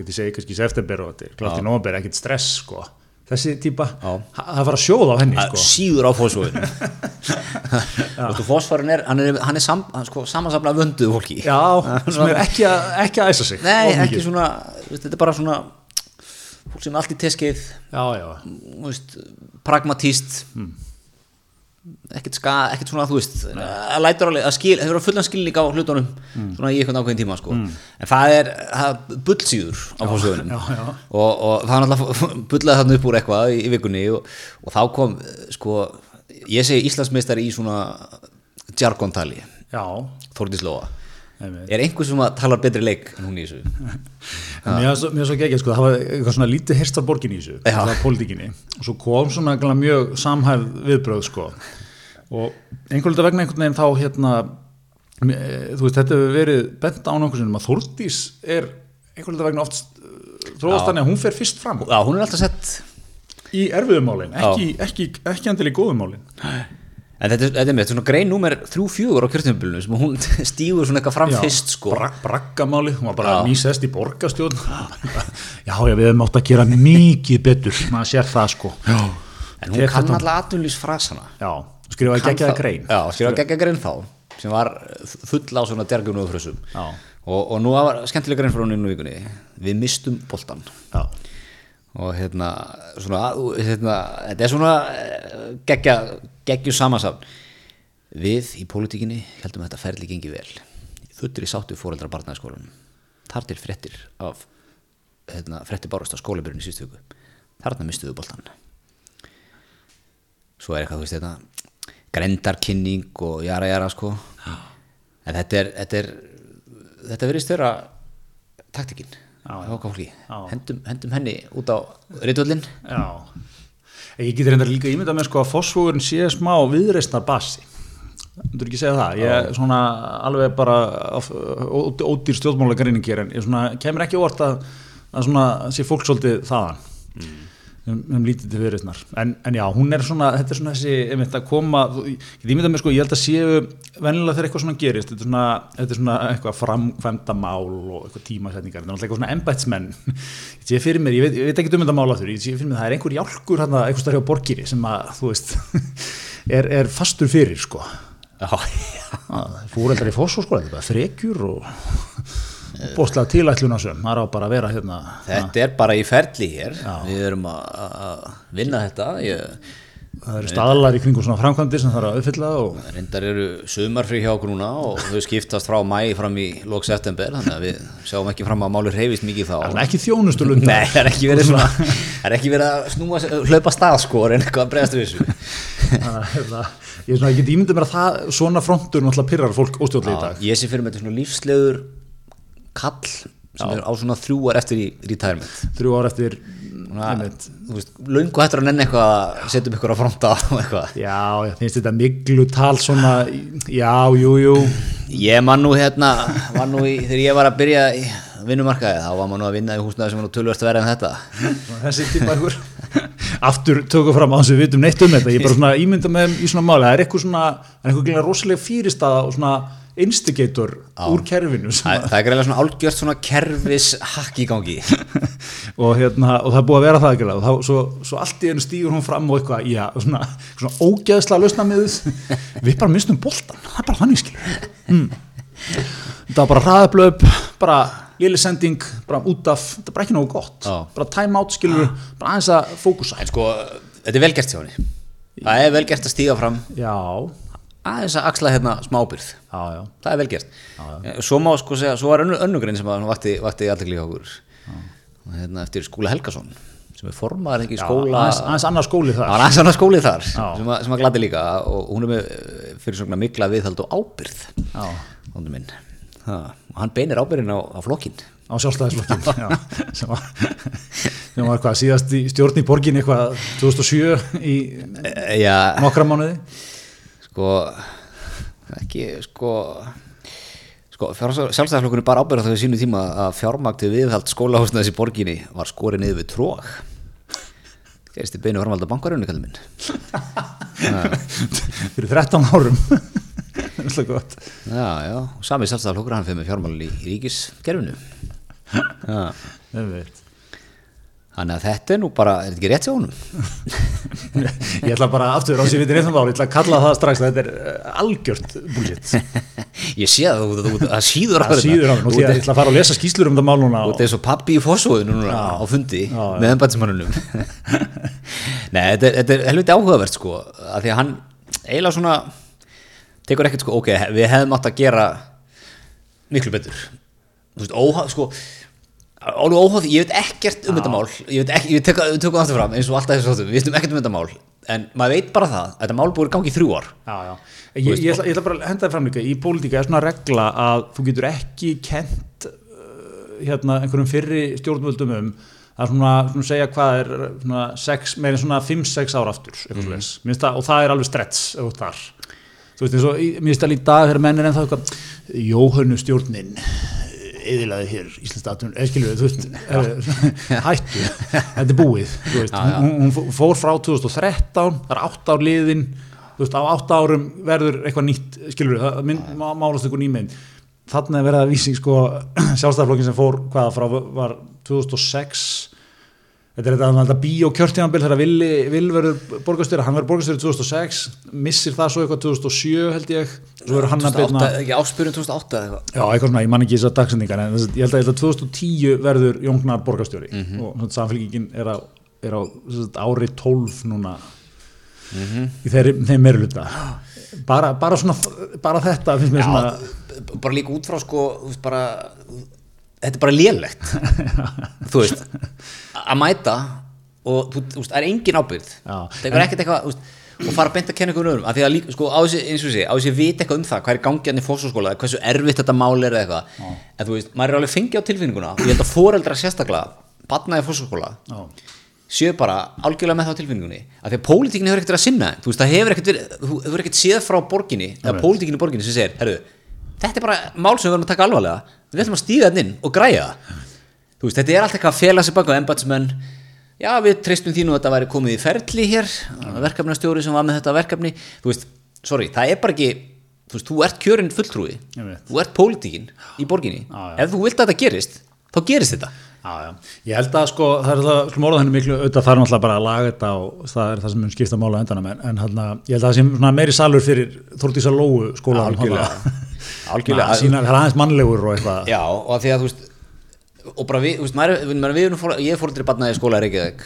þessi típa, það fara að sjóða á henni Það sko. síður á fósfóðinu og [LAUGHS] fósfóðin er hann er, hann er sam, hann sko, samansafna vönduðu fólki. Já, [LAUGHS] sem er ekki að, ekki að æsa sig Nei, of ekki svona, veist, þetta er bara svona fólk sem er allt í teskið já, já, veist, pragmatíst ekkert ska, ekkert svona þú veist, að lætur alveg að skil, hefur fullan skilning á hlutunum svona í einhvern ákveðin tíma sko. en það er, það er bullsýður á fórsögunum [LAUGHS] og, og það er náttúrulega [LAUGHS] bullaði þarna upp úr eitthvað í, í vikunni og, og þá kom sko, ég segi Íslandsmeistari í svona jargontali, Þórdís Lóa. Er einhver sem að talar betri leik en hún í þessu [LAUGHS] mér er er svo geggjað sko, það var eitthvað svona lítið hirst af borgin í þessu, það var pólitíkinni. Og svo kom svona mjög samhæf viðbröð sko. Og einhvern veginn vegna einhvern veginn þá hérna, eh, þú veist, þetta hefur verið bent á nokkuð sinnum að Þórdís er einhvern veginn vegna oft eh, þróast þannig að hún fer fyrst fram. Já, hún er alltaf sett í erfiðumálin, ekki, ekki, ekki andil í góðumálin. En þetta, þetta er með, svona grein númer 3-4 á kjörtumbilinu sem hún [LAUGHS] stígur svona eitthvað fram fyrst sko. Bra, braggamáli, hún var bara Já. nýsest í borgastjórn já, já, við hefum átt að gera mikið betur maður sér það sko. Já, En hún kann alltaf atvinnlýsfrasana já skrifaði geggjaða grein. Já, skrifaði geggjaða grein þá sem var full á svona djargjum og frössum Já. og, og nú var skemmtilega grein frá hún inn í vikunni. Við mistum boltan já, og hérna, svona, hérna þetta er svona eh, geggja geggjum samansafn. Við í pólitíkinni heldum að þetta ferli gengi vel. Þuttir í sáttu fóreldra barnaðskólanum Þar til fréttir af hérna, fréttir bárast á skólabyrjun í síðustu viku. Þarna mistuðu boltan Svo er eitthvað, þú veist, þetta grendarkynning og jara jara sko. En þetta er þetta er þetta verðist vera taktikinn hendum, hendum henni út á reytuöllin Já, ég geti reyndar líka ímyndað með sko að fósfóðurinn sé smá viðreistnar basi Þú ekki segja það, ég er svona alveg bara ódýr stjórnmála greiningi en ég svona, kemur ekki óvart að, að svona sé fólk svolítið þaðan um, um lítið til viðreistnar en, en já, hún er svona, þetta er svona þessi einmitt að koma, ég ímyndað með sko ég held að séu venjulega þegar eitthvað svona gerist þetta er svona, þetta er svona eitthvað framkvæmda mál og eitthvað tímasetningar. Þetta er alltaf eitthvað svona embætsmenn [LAUGHS] ég sé fyrir mér, ég veit, ég veit ekki um þetta mál að þurr ég sé fyrir mér, það er einhver jálkur hérna, eitthvað stærri á borgiri sem að, þú veist [LAUGHS] er, er fastur fyrir, sko. Já, [LAUGHS] fóreldrar í fósfór, sko, þetta er bara þrekjur og bóstlega tilætlunasum það er á bara að vera hérna þetta er bara í ferli hér. Við erum að að vinna þetta. Ég, það eru staðlar í kringum svona framkvæmdir sem það er að uppfylla og reyndar eru sumarfrí hjá núna og þau skiptast frá mæ fram í lók september þannig að við sjáum ekki fram að máli reyfist mikið þá. Það er ekki þjónustu lunda Nei, það er ekki verið svona [LAUGHS] er ekki verið að snúa hlaupa stað sko en eitthvað að bregðast við þessu. Hérna, ég, er ég get ímyndið mér að það, svona frontur náttúrulega pyrrar fólk óstjórnlega í dag. ég sé fyrir með þetta svona lífslegur kall sem er á svona þrjúar eftir í retirement. Þrjú ár eftir löngu hættur að nenni eitthvað að setja um ykkur á fronta já, já, finnst þetta miklu tal svona, já, jú, jú. Ég man nú hérna var nú í, þegar ég var að byrja í vinnumarkaði þá var maður nú að vinna í húsnaði sem var nú tölvöld verið en þetta. Þessi típa ykkur aftur tökum fram á þess að við vitum neitt um þetta. Ég bara svona ímynda með þeim í svona máli. Það er eitthvað svona, það er eitthvað rosalega fyrirstaða og svona instigator úr kerfinu það, það er greiðlega svona álgjört svona kerfis hakk í gangi. [LAUGHS] Og, hérna, og það er búið að vera það ekki og þá, svo, svo allt í einu stígur hún fram og eitthvað, já, svona, svona ógeðsla lausna með við bara mistum boltan það er bara þannig skilur mm. það var bara hraðablöp bara lili sending, bara út af þetta er bara ekki nógu gott, Já. bara time out skilur bara aðeins að fókusa. En sko, þetta er velgert hjá henni. Það er velgert að stíga fram. Já, aðeins að axla hérna smábyrð já, já, það er velgert svo má sko segja, svo var önnu, önnugrein sem vakti, vakti alltaf líka okkur hérna eftir Skúla Helgason sem er formaður ekki já skóla aðeins, annar skóli var aðeins annað skólið þar Já. sem að, sem að gladi líka. Og hún er með eh, fyrir svona mikla viðhald og ábyrð já, og hann beinir ábyrðin á, á flokkin á sjálfstæðisflokkin já, sem var sem var hvað, síðast í stjórn í borgin eitthvað 2007 í já, nokkra mánuði sko ekki sko sko sjálfstæðarflokkunni bara ábyrða þau sínu tíma að fjármagti viðhald skólahúsnaðis í borginni var skorið niður við tróg gerist í beinu formald á bankarunni kallum minn. [LAUGHS] Fyrir 13 árum. [LAUGHS] Það er slúið gott. Já, já, og sami sjálfstæðarflokkur hann fyrir með fjármálun í, ríkiskerfinu. [LAUGHS] Já. Einmitt. Þannig að þetta er nú bara, er þetta ekki rétt hjá honum? [LAUGHS] ég ætla bara aftur á sér við reyndum ári, ég ætla að kalla það strax þetta er uh, algjört bullshit. [LAUGHS] Ég sé að þú, þú, það síður á það síður á að ég ætla að fara að lesa skýslur um þetta mál núna ert eins og pappi í fósóðinu núna á fundi með embætismannunum [LAUGHS] Nei, þetta er, þetta er helviti áhugavert sko, að því að hann eiginlega svona tekur ekkert sko, ok, við hefðum átt að gera miklu betur. Þú veist, óháð, sko alveg óháð, ég veit ekkert um þetta mál. Ég veit ekki, ég tek, við tökum aftur fram eins og alltaf þessu þáttum, við veitum ekkert um þetta mál. En maður veit bara það, að þetta mál búið gangi í þrjú ár. Já, já. Ég, ég, ætla, ég ætla bara að henda það fram líka í pólitíka er svona regla að þú getur ekki kent uh, hérna einhverjum fyrri stjórnvöldum um að svona, svona segja hvað er svona sex, meira en svona 5-6 ára aftur mm. það, og það er alveg þú ert þar. Þú veist eins og mér stæl í dag þegar menn er ennþá Jóhönnu stjórnin eðilaði hér Íslands atun eða skilur við, þú veist eh, [LAUGHS] hættu, þetta er búið þú veist, Já, já. Hún, fór frá 2013 það er 8 ár liðin þú veist, á 8 árum verður eitthvað nýtt skilur það málast eitthvað nýmynd þannig að verða að vísing sko [CLEARS THROAT] sjálfstæðarflokkin sem fór hvaða frá var 2006 þetta er þetta, þetta bíó kjörtíðanbill þegar Vill verður borgarstjóri, hann verður borgarstjóri 2006 missir það svo eitthvað 2007 held ég, svo verður hann að 2008, beina ekki áspyrjun 2008 eða eitthvað. Já, eitthvað svona, ég man ekki dagsendingar en þess, að- ég held að, ég held að 2010 verður Jóngnar borgarstjóri. Mhm. og svona, samfélgingin er á, er á ári 12 núna. Mhm. í þeirri, þeim meiruluta bara, bara svona bara þetta finnst mér svona Já, bara líka út frá sko bara, þetta er bara lélegt. [LAUGHS] Þú veist að mæta og þú, veist, það er engin ábyrgð. Já, það er ekkert eitthvað veist, og fara að beinta að kenna ykkur öðrum. Af því að líka, sko, á þessi, eins og sé, á þessi vita eitthvað um það hvað er gangjarni fósfóskóla, hversu erfitt þetta mál er eða eitthvað, en þú veist, maður er alveg fengið á tilfinninguna, og ég held að foreldra sérstaklega batnaði fósfóskóla Já. séu bara algjörlega með það á tilfinningunni. Af því að pólitíkinni hefur ekkert að sinna þú veist, það hefur ekkert verið, þú hefur ekkert séð frá borginni eða pólitíkinni í borginni sem segir, herru þetta er bara mál sem við verðum að taka alvarlega. Við ætlum að stíga þetta inn og græja það. Þetta er allt eitthvað að fela sig baka embatsmenn já, við treystum því nú að þetta væri komið í ferli hér verkefnastjóri sem var með þetta verkefni. Þú veist, sorry, það er bara ekki þú veist, þú ert kjörinn fulltrúi. Þú ert pólitíkin í borginni. Já. ef þú vilt að þetta gerist, þá gerist þetta. Já, já. Ég held að sko, það er það, skulum orða henni miklu, auðvitað er náttúrulega bara að laga þetta og það er það sem mun skipta mála endanum en, en hann, ég held að það svona meiri salur fyrir Þórdísa Lóu skólan Algjörlega. Algjörlega. Sína, það aðeins mannlegur og eitthvað Já, og að því að þú veist og bara við, þú veist, maður, við, maður, við erum fór, ég er fóruldri barnaði í skóla í Reykjavík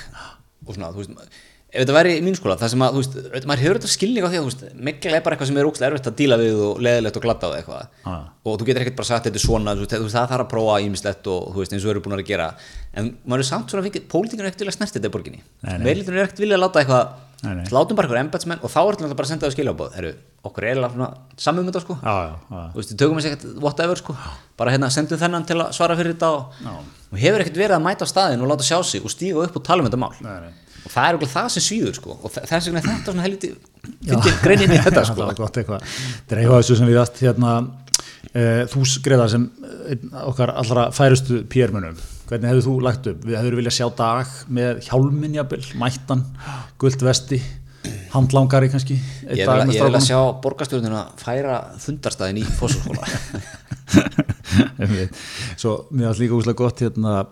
og svona, þú veist, ef þetta væri í mín skóla það sem að, þú veist, maður hefur þetta skilning á því að, þú veist, mikla er bara eitthvað sem er ógstlega erfitt að díla við og leðilegt og glatta á eitthvað Já. og þú getur ekkert bara sagt þetta svona, þú veist, það þarf að prófa ímislegt og þú veist, eins og við erum búin að gera en maður er samt svona vikið, pólitíkinu er ekkert vilja snert þetta í borginni, meðlítinu er ekkert vilja að láta eitthvað, Nei, nei. látum bara eitthvað embatsmenn og þá er þetta bara að senda það skiljábóð, herru, okkur er svona samum þetta sko. Já, já, já. Þú veist, við tökum þessi ekkert whatever sko. Bara hérna sendum þennan til að svara fyrir þetta og, og hefur ekkert verið að mæta á staðin og láta sjá sig og stíga upp og tala um þetta mál. Nei, nei. og það er okkur það sem svíður sko. Og þe- þess vegna er þetta svona helviti fyndið greinin í þetta [LAUGHS] sko. Dreifa þessu sem við allt hérna uh, þú skreða sem einn okkar allra færustu pérmunum hvernig hefur þú lagt upp? Við hefur viljað sjá dag með hjálminn jafnvel, mættan guld vesti, handlangari kannski ég vil, að sjá borgarstjórnina færa fundarstaðin í [LAUGHS] Einmitt. svo mér var líka úslega gott hérna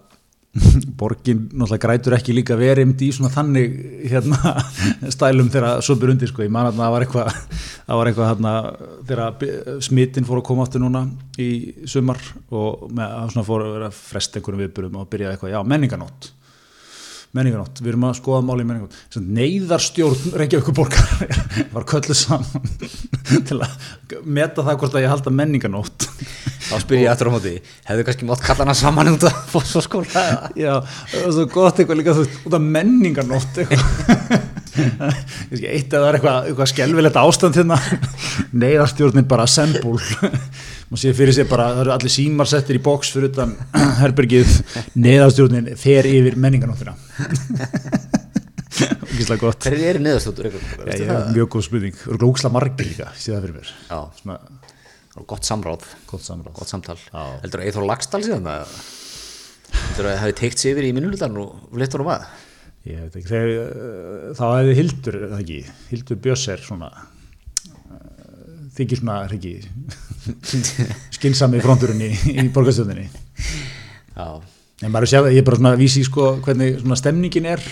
[LAUGHS] borgin náttúrulega grætur ekki líka verimt í svona þannig hérna [LAUGHS] stælum þegar svöpur undir sko, ég man að það var eitthvað [LAUGHS] það var eitthvað hérna þegar smittin fór að koma aftur núna í sumar og með, svona fór að vera frest einhverjum viðburum og byrjaði eitthvað, já, menninganótt menninganótt, við erum að skoða máli í menninganótt neyðarstjórn Reykjavíkur borgar var kölluð saman til að meta það hvort að ég halda menninganótt þá spyr ég aftur á móti hefðu kannski mátt kalla hana saman út af fósfóskóla Já, það var svo gott eitthvað líka þú veist, út af menningarnótt [LAUGHS] eitt eða það er eitthvað, eitthvað skelvilegt ástand hérna. Neyðarstjórnin bara assemble maður sé fyrir sér bara, það eru allir símar settir í box fyrir utan herbergið. Neyðarstjórnin fer yfir menningarnóttina. [LAUGHS] Hverju eru hef mjög góð spurning, og glóksla margir líka það fyrir mér. Svona, gott samráð. Gott samráð. Gott samtal. Já. heldur að Eithor Lagstall síðan það heldur að það hefði teikt sig yfir í minnulutan og leittur um að? Ég veit ekki, þegar uh, þá hefði Hildur, það ekki, Hildur Björs er svona uh, þykir svona, ekki [LAUGHS] skynsami fronturinn í, í borgarstjóðinni já, en maður sé, ég er bara svona að vísi sko hvernig svona stemningin er.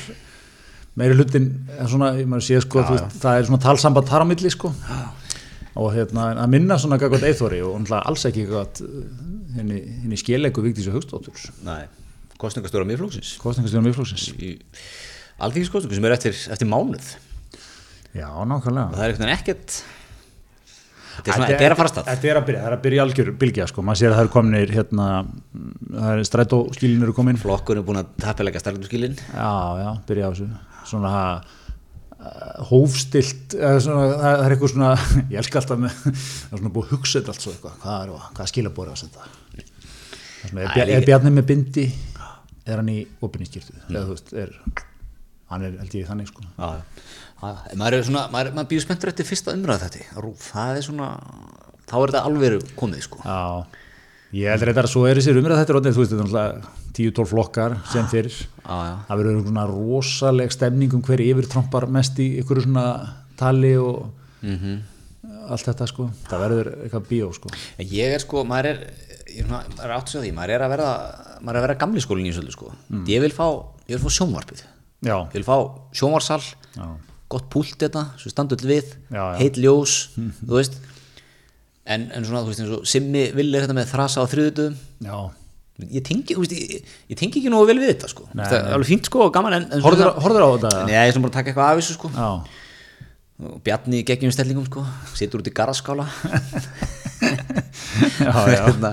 Meiri hlutin, er svona, maður sé sko þú veist, það er svona talsamband þar á milli sko og hérna, að minna svona gagvað eithori og náttúrulega alls ekki gagvað henni, henni skélegu Vigdísu Haugstóttur næ kostningastjóra miðflóksins kostningastjóðum viðflóksins í alþýgiskostningu sem er eftir, eftir mánuð. Já, og nákvæmlega það er veginn ekkert þetta er, svona, þetta er að fara stað. Þetta er að byrja, það er að byrja algjör bylgja sko, maður sér að það eru kominir hérna, það er strætóskílin eru komin. Flokkur er búin að tappilega starfnumskilin Já, já, byrja á þessu. Svona uh, hófstilt eða svona, það það er eitthvað svona [LAUGHS] ég elska alltaf með, það er svona búið að hugsa þetta allt svo eitthvað, hvað er, hvað skilabóri að Það er svona, er, er Bjarni með bindi? Er hann í opinni skýrtu eða þú veist, er hann er held ég þannig sko. Já, já. maður er svona maður, maður býður spenntur eftir fyrsta umræða þetta rúf, það er svona þá er þetta alveg komið sko. Já, ég held reyndar að svo er þessi umræða þetta er orðið, þú veist, þetta er náttúrulega 10-12 flokkar sem fyrir já, já. það verður svona rosaleg stemning um hver yfir trompar mest í ykkur svona tali og Mhm. allt þetta sko, það verður eitthvað bíó sko. Ég er sko, maður er ég er, svona, maður er átt að segja því, maður er að verða maður er að vera gamli skólinn í svolítið sko. Ég vil fá, ég vil fá sjónvarpið. Já, ég vil fá sjónvarsal já, gott púlt þetta, svo standull við Já, já. heit ljós, [LAUGHS] þú veist en, en svona, þú veist, eins og Simmi villi þetta með þrasa á þriðutum já. Ég tengi, þú veist, ég, ég tengi ekki nógu vel við þetta sko, Nei, það er alveg fínt sko og gaman en, en Horfður, horfður á þetta? Nei, ég er sem bara að taka eitthvað af þessu sko. Já, og Bjarni geggjum stellingum sko situr út í garðskála [LAUGHS] já, já. hérna,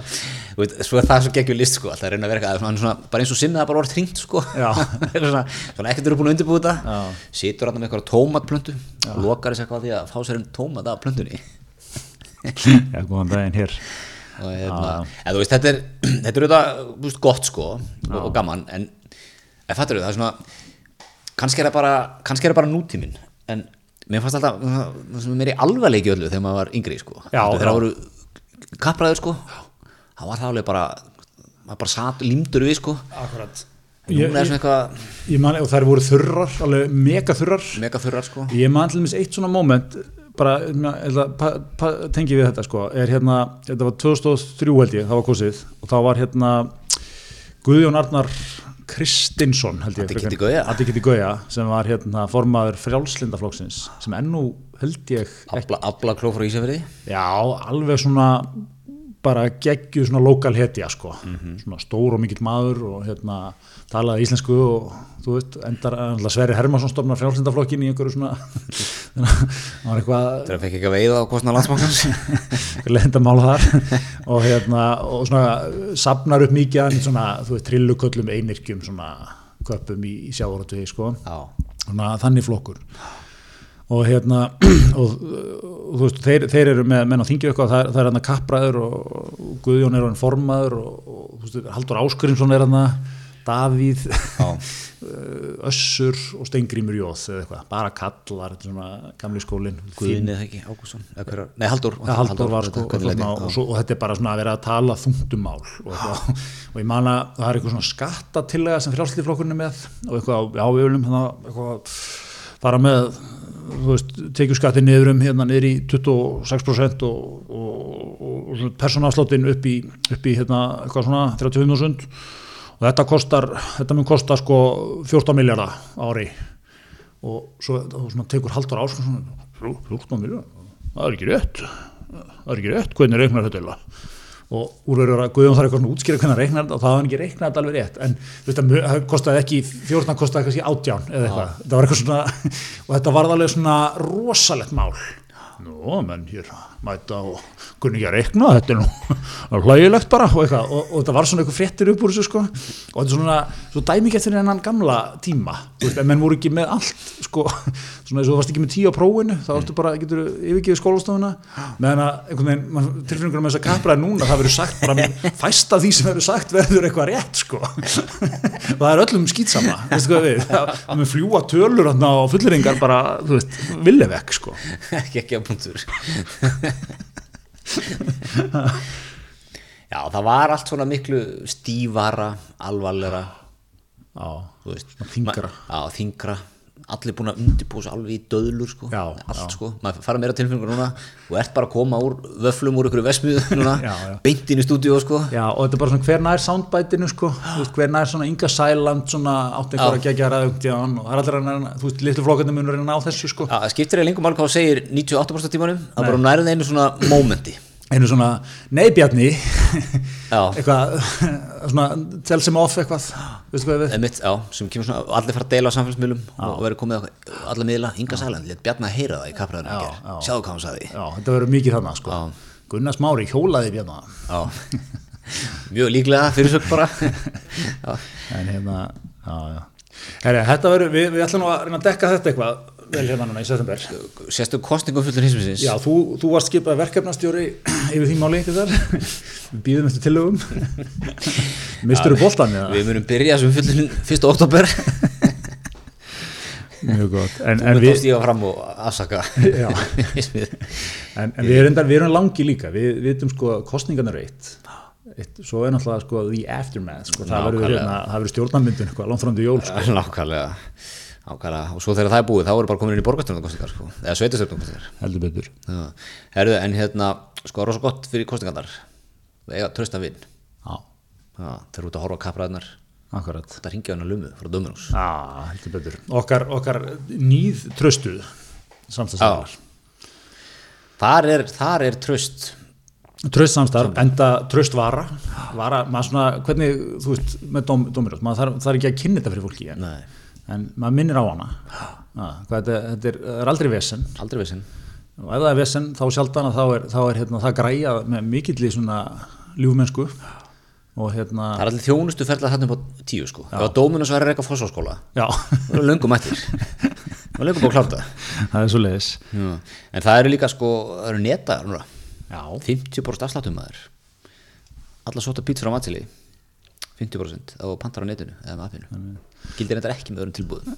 Þú veit, svo það svo geggjur list sko, alltaf reyna að vera eitthvað, svona, svona, bara eins og sinna það bara orðið hringt sko. Já. [LAUGHS] svona, svona ekkert eru búin að þetta. Situr hann með eitthvað tómatplöntu og lokar þess eitthvað því að fá sér einn tómat af plöntunni Já, góðan daginn hér. Og hérna, en þú veist, þetta er [CLEARS THROAT] þetta er auðvitað, gott sko og, og gaman, en en fattur það er svona kannski er það bara, kannski er það bara nútíminn en mér fannst alltaf það sem er alvarleiki öllu þegar maður var yngri sko. Já, þegar já. það voru kappræður sko það var það alveg bara maður bara satt, límdur við sko. Akkurat. Ég, er ég, eitthvað ég man, og þær voru þurrar, alveg mega þurrar mega þurrar sko. Ég man til dæmis eitt svona moment bara, tengi við þetta sko, er hérna, þetta var 2003 held ég, það var kosið. Og þá var hérna Guðjón Arnar Kristinsson held ég frekar- Kiddi Gauja. Sem var hérna formaður frjálslindaflokksins sem ennú held ég Abla, abla kló frá Ísafriði Já, alveg svona bara geggju svona lokal hetja sko, svona stór og mikill maður og hérna talaði íslensku og þú veist, endar Sverri Hermansson stofnar frjálslindaflokkin í einhverju svona það var eitthvað þegar fekk ekki að veiða á kostna landsbankans. [LAUGHS] Lendamál þar. Og hérna og svona sapnar upp mikið svona, þú veist, trilluköllum einirkjum svona köpum í, í sjávaratu sko. Svona þannig flokkur. Og hérna [CLEARS THROAT] og, og þú veist, þeir, þeir eru með menn á þingju eitthvað, það það er hérna kappræður og, og Guðjón er hann formaður og, og þú veist, Haldur Áskurinsson er hann Davíð já, [LAUGHS] Össur og Steingrímur Jóð eða eitthvað, bara kallar svona gamli skólin Guðin eða ekki, Ágússon eða hver var- nei, Haldur, Ja, Halldór var sko og, þarna, og, svo, og þetta er bara svona að vera að tala þungtumál og, [GASPS] eitthvað, og ég man að það er eitthvað svona skattatillega sem frjálslíflokkurinn er með. Og eitthvað á viðulum hérna, fara með tekju skatti niður um hérna niður í 26% og, og, og, og persónafsláttin upp í, upp í hérna, eitthvað svona 35.000 og þetta kostar, þetta mun kosta sko 14 miljardar ári. Og svo og tekur Ásson svona, 14 miljardar, það er ekki rétt. Það er ekki rétt, hvernig reiknar þetta eiginlega? og úrverður að Guðjón þarf eitthvað svona útskýra hvernig hann reiknar þetta og það var hann ekki reiknað þetta alveg rétt. En það kostaði ekki 14 kostaði kannski 18 eða eitthvað. Þetta var eitthvað svona [LAUGHS] og þetta var alveg svona rosalegt mál. Nú, menn hér mæta og kunni ekki að reikna, þetta er nú [LAUGHS] hlægilegt bara og eitthvað og, og þetta var svona eitthvað fréttir upp úr þessu sko. Og þetta er svona, svo dæmi ekki eftir hennan gamla tíma, þú veist, en menn voru ekki með allt sko, [LAUGHS] svona eins og þú varst ekki með tíu á prófinu, þá varstu bara, getur yfirgefið skólastofuna, meðan að einhvern veginn, tilfinningur með þess að kapraði núna, það verður sagt bara, fæst af því sem verður sagt verður eitthvað rétt sko. [LAUGHS] Það er öllum skýtsama, veistu hvað við það mun fljúa tölur og fulleringar bara, þú veist, já, það var allt svona miklu stífara, alvarleira Já. Ma- já, þingra allir búin að undirbúa sig alveg í döðlur sko, Já, allt já. sko. Maður fara meira tilfengur núna. Og ert bara að koma úr vöflum úr ykkur vesmiðu [LAUGHS] núna. Beint inn í stúdíu sko. Já, og þetta er bara svona hver nær soundbætinu sko, veist, hver nær svona Inga Sæland svona átt einhver Já. að gegja ræðugtján og það er allir að næra, þú veist, litlu flokkarnir munur að ná þessu sko. Já, það skiptir eða lengum alveg hvað þú segir 98% af tímanum, það er bara nærið einu svona mómenti Einu svona, nei Bjarni, Já. [LAUGHS] eitthvað, svona, tell sem off eitthvað? Einmitt, já, sem kemur svona, allir fara að deila á samfélagsmiðlum og verður komið á alla miðla, Inga Sæland, létt Bjarni að heyra það í Já, já. sjáðu hvað hann sagði Já, þetta verður mikið þarna sko. Já. Gunnar Smári hjólaði Bjarni. Já, [LAUGHS] mjög líklega fyrirsök bara [LAUGHS] já, En hérna, já, já. Þetta verður, við, við ætlum að reyna að dekka þetta eitthvað vel hérna núna í september. Sérstu kostningum fullur hinsmisins Já, þú, þú varst skipað verkefnastjóri yfir því máli þar. Við býðum eftir tillögum. Mistur þú boltan eða? Við munum byrja sem fullur 1. oktober Mjög gott. En, Þú þá stíga fram og afsaka [LAUGHS] en, en við, erum, við erum langi líka. Við vitum sko kostningarnar eitt. eitt. Svo er náttúrulega sko the aftermath. Sko, það verður hérna, það verður stjórnarmyndun eitthvað, langt fram til jól. Sko. Nákvæmlega Nákvæmlega, og svo þegar það er búið þá erum bara komin inn í borgarstjórnarkostingar sko. eða sveitastjórnarkostingar Heldur betur. Herðu, en hérna, sko, rosa gott fyrir kostingarnar eiga trösta vinn Já, Já, þeir eru út að horfa kapraðnar akkurat. þetta ringja hann að lumu frá Dominus. Já, heldur betur. Okkar, okkar nýð tröstuð samstagsæðar. þar er, þar er tröst Tröst samstarf, enda tröst vara, vara, maður svona, hvernig, þú veist, með dóm, dómirjótt, maður þarf, þarf ekki að kynna þetta fyrir fólki, en, Nei, en maður minnir á hana, ja, [GASPS] hvað, þetta, þetta er, er aldrei vesen, aldrei vissin og ef það er vesen, þá sjaldan að þá er, þá er hérna, það græja með mikill í svona ljúfmennsku. Og hérna, það er allir þjónustu ferðlega þarna upp á tíu sko. Ef að Dominus væri eitthvað fósfáskóla já, það er löngum eftir. [LAUGHS] Það er löngum búið að klára það það er svo leiðis en það eru líka sko, það eru neta núna. já, 50% afsláttum maður alla sóta pítsur á matseli 50% á pantar á netinu eða með appinu gildir þetta ekki með öðrum tilbúðum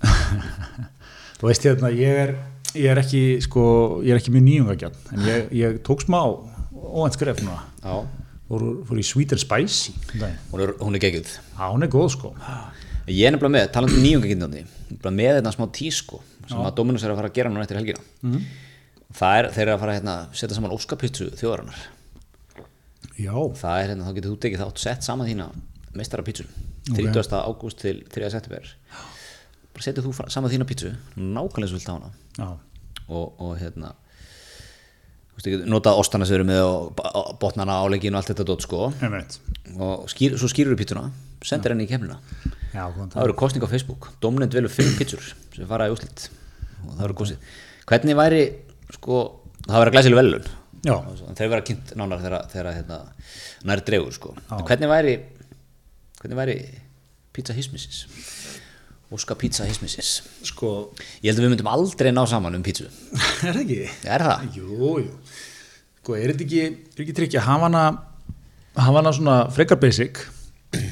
þú veist hérna, ég er ég er ekki, sko, ég er ekki mjög nýjungagjarn en ég, ég tók smá óvænt skref núna. Já, fór, í Sweet and Spicy um hún er, hún er geggjuð. Já, hún er góð sko. Ég er nefnilega með, talandi um nýjungagindandi með þetta smá tísku sem að Dominus er að fara að gera núna eftir helgina. Mhm. það er, þeir eru að fara hérna, setja saman óskapitsu þjóðarinnar. Já, það er hérna, þá getur þú tekið þátt sett saman þína meistara pítsu 30. ágúst til 3. september. Bara setja þú saman þína pítsu nákvæmlega svo vilt á hana. Já, og, og hérna nota ostana sem eru með og botnana álegin og allt þetta dót sko. Og skýr, svo skýrur þú pítsuna sendir henni í kemlina já, það eru kostning á Facebook. Dominant velur 5 pítsur sem fara í úslit og það eru kostið hvernig væri sko það verður glæsileg velun Já. þeir vera kynnt nánar þegar, hérna, nær dregur sko. En hvernig væri hvernig væri pizza hismissis? Óska pizza hismissis. Sko, ég held að við myndum aldrei ná saman um pizzu. [LAUGHS] Er það ekki? er það? jú, jú. Sko, er þetta ekki, er ekki trikki að hafa hana hafa hana svona frekar basic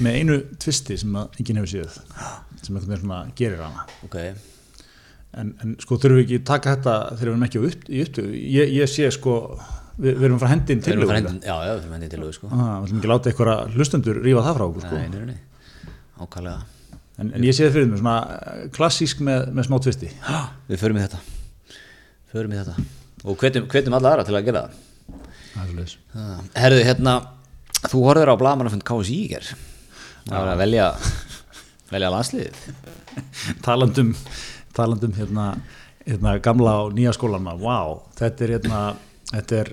með einu tvisti sem að enginn hefur séð sem einhvern veginn svona gerir hana? Ok, en, en sko þurfum við ekki að taka þetta þegar við erum ekki upp, í upptöku? Ég, ég sé sko, við, við erum frá hendin til hendin já, já, við erum hendin til lögu sko. Ah, við ætlum ekki láta einhverja hlustendur rífa það frá okkur sko. nei, nei, nei, ákvæmlega en, en ég sé það fyrir mig svona eh, klassísk með, með smá tvisti. Við förum í þetta. Förum í þetta. Og hvetjum, hvetjum alla aðra til að gera það. Er Ah, Herðu, hérna, þú horfður á blagamannafund KSI í ger Það var að velja, velja landsliðið. [LAUGHS] Talandum talandum hérna, hérna gamla og nýja skólanma wow, þetta er hérna þetta er,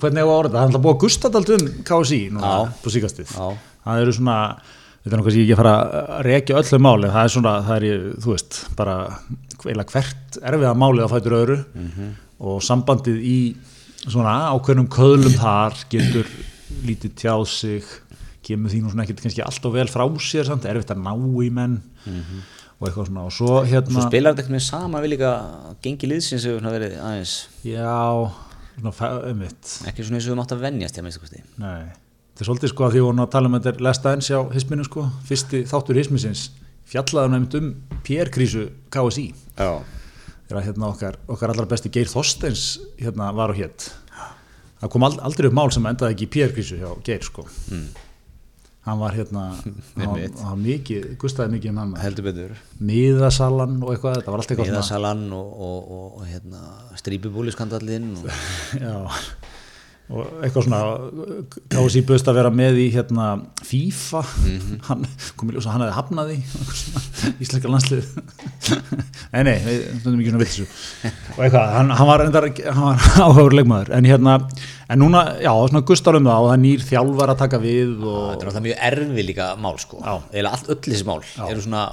hvernig hefur orðið það er alltaf búið að gusta allt um KSI núna på síkastið það eru svona þetta er náttúrulega ekki að fara að rekja öllu máli það er svona, það er, í, þú veist bara eiginlega hvert erfiða málið á fætur öðru. Og sambandið í svona ákveðnum köðlum þar getur lítið tjáð sig kemur því nú svona ekkert kannski allt og vel frá sér samt, erfitt að ná í menn og eitthvað svona. Og svo hérna Svo spilar þetta eitthvað saman við líka gengi liðsins svona verið aðeins. Já, fæmitt ekki svona eins og við mátt að nei, þetta er svolítið sko að því við vorum að tala um þetta er lesta eins á hisminu sko. Fyrsti þáttur hismisins fjallaðan nefnd um PR-krísu KSI Já, þegar hérna okkar, okkar allra besti Geir Þorsteins hérna var og hétt það kom ald- aldrei upp mál sem endaði ekki í PR-krísu hjá Geir sko hann var hérna [LAUGHS] hann, mikið, gustaði mikið um hann heldur betur. Miðasalan og eitthvað, þetta var allt eitthvað Miðasalan og, og, og, og hérna, strípubúliskandallinn og... [LAUGHS] já, og eitthvað svona KSI böðst að vera með í hérna FIFA. Hann kom í ljós að hann hefði hafnað í íslenska landslið nei nei, við stundum ekki svona vilsu og eitthvað, hann, hann var, var [LAUGHS] áhugaður leikmaður. En hérna, en núna já, svona gustar um það og það er nýr þjálfar að taka við Þetta og er alltaf mjög erfið líka mál sko. Eða allt öll þessi mál eru svona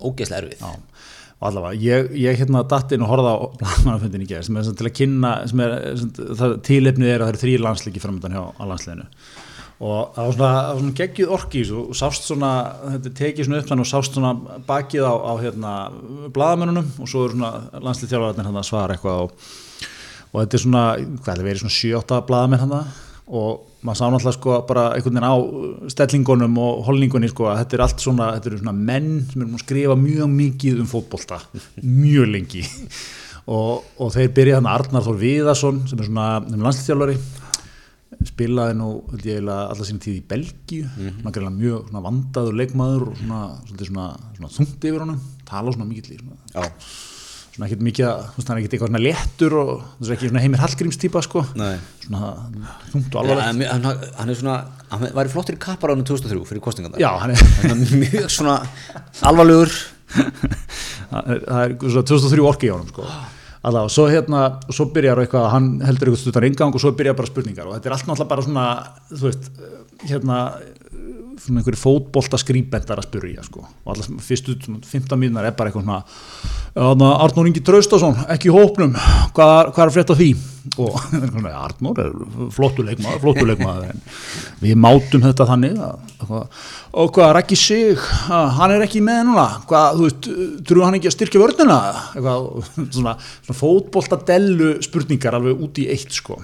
ógeðslega erfið. Já, og allavega, ég, ég hérna datt inn og horfði á blaðmannafundin í gerð sem er sem til að kynna, er, sem, það tilefnið er að það eru þrýr landsliki framöndan hjá á landsliðinu. Og það var svona, svona í þessu og sást svona, þetta tekið svona upp og sást svona bakið á, á hérna blaðamennunum og svo eru svona landslið þjálfararnir hann að svara eitthvað og, og þetta er svona, hvað er það verið svona 7-8 blaðamenn hann og maður sá náttúrulega sko bara einhvern veginn á stellingunum og holningunni sko að þetta er allt svona, þetta eru svona menn sem eru að skrifa mjög mikið um fótbolta mjög lengi. [LAUGHS] Og, og þeir byrja þannig Arnar Þór Viðarsson sem er svona um landslýþjálfari spilaði nú alla sína tíð í Belgíu. Mm -hmm. mjög svona vandaður leikmaður og svona, svona, svona, svona þungt yfir honum. Tala svona mikið svona, Já, svona ekkert mikið að, þú veist, hann er ekkert eitthvað svona léttur og þú veist ekki svona heimir Hallgríms típa sko. Nei. Svona þungt og alvarlegt. Hann, hann, hann er svona, hann væri flottur í kappar ánum 2003 fyrir kostingan Já, hann er, Hann er mjög svona alvarlegur. [LAUGHS] Það er- svona 2003 orki í honum sko. Alla, og svo hérna, og svo byrjar eitthvað hann heldur eitthvað stuttar ingang og svo byrjar bara spurningar og þetta er allt náttúrulega bara svona þú veist, hérna svona einhverju fótbolta skrýbendar að spyrja sko. og alltaf fyrstu svona 15 mínunar er bara eitthvað svona "Þarna, Arnór Ingi Traustason, ekki hópnum. Hvað, er- hvað er að frétta því? Og [LAUGHS] svona, Arnór er flottuleikmaður flottuleikmaður en við mátum þetta þannig að, og hvað, Raggi Sig að, hann er ekki með núna. Hvað, þú veist, trúið hann ekki að styrkja vörnina? Eitthvað, [LAUGHS] svona, svona fótbolta dellu spurningar alveg út í eitt sko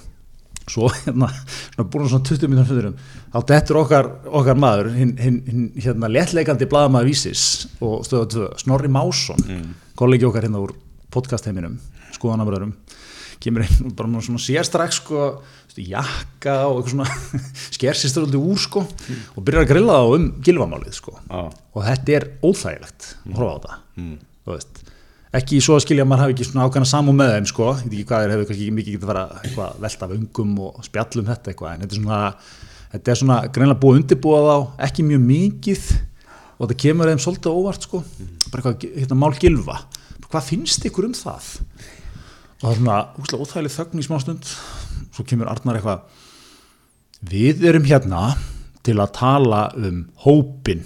svo hérna, svona búin svona 20 minnum fyrrum, þá dettur okkar, okkar maður, hinn hin, hin, hérna léttleikandi blaðamaður vísis og stöða tvö, Snorri Másson mm. kollegi okkar hérna úr podcastheiminum skoðanamröðurum, kemur inn og bara svona sér strax sko stu, jakka og eitthvað svona [LAUGHS] skersistur alltaf úr sko og byrjar að grilla þá um gilvamálið sko Já. og þetta er óþægilegt að horfa á þetta þú veist ekki svo að skilja að maður hafi ekki svona ákvæmna samúð með þeim sko, ég veit ekki hvað er, hefur kannski mikið getið að fara eitthvað að velta af ungum og spjallum þetta eitthvað, en þetta er svona þetta er svona greinlega búið að undirbúa þá ekki mjög mikið og þetta kemur þeim svolítið á óvart sko. Bara eitthvað, hérna mál gilfa hvað finnst ykkur um það? Og það er svona úslega óþægileg þögn í smá stund svo kemur Arnar eitthvað við erum hérna til að tala um hópin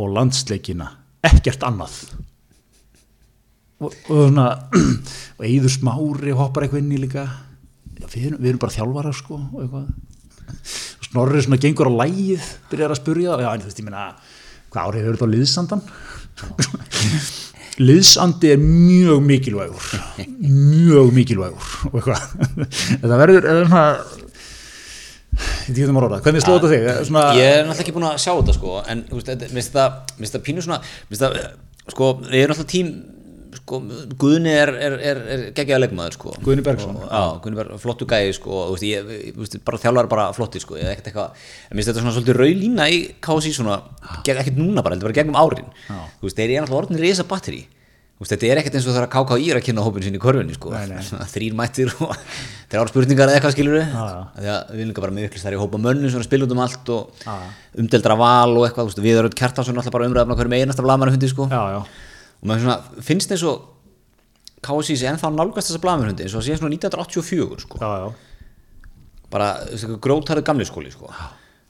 og landsleikina. Ekkert annað og, og svona [CLEARS THROAT] og Eiður Smári hoppar eitthvað inn í líka. Já, við, erum, við erum bara þjálfarar sko og eitthvað. Snorri svona gengur á lægið byrjar að spurja já en þú veist ég meina hvað árið hefur þetta á liðsandan [LAUGHS] liðsandi er mjög mikilvægur. Mjög mikilvægur og eitthvað. [LAUGHS] Þetta verður eða svona ég hvernig slóða þig? Svona, Ég er náttúrulega ekki búin að sjá þetta sko en þetta- mér finnst það pínu svona mér finnst það, sko, við erum alltaf tím sko, Guðni er, er, er, er geggjaða leikmaður sko. Guðni Bergsson, Og- Já, Guðni Bergsson, flottu gæði sko og veist, ég, veist, bara þjálfar bara flotti sko, ég er ekkert eitthvað en mér finnst þetta svona svolítið raulína í KSI svona, ekkert núna bara, bara gegnum árin. Veist, þeir eru náttúrulega orðin risa batteri Þú veist, þetta er ekkert eins og það er að KKÍ er að kynna hópin sín í korfunni sko. Svona þrír mættir og [LAUGHS] ára spurningar eða eitthvað skilur við því að við líka bara með ykkur þar í hópa mönnum sem er að spila út um allt og umdeldra val og eitthvað, við erum kjartansson alltaf bara umræðum á hverjum einasta blaðmannhundi sko. já, já, og maður svona, finnst eins og KSI sé ennþá nálgast þessa blaðmannhundi eins og síðan svona 1984 sko. já, já. bara grótarðu gamli skóli sko.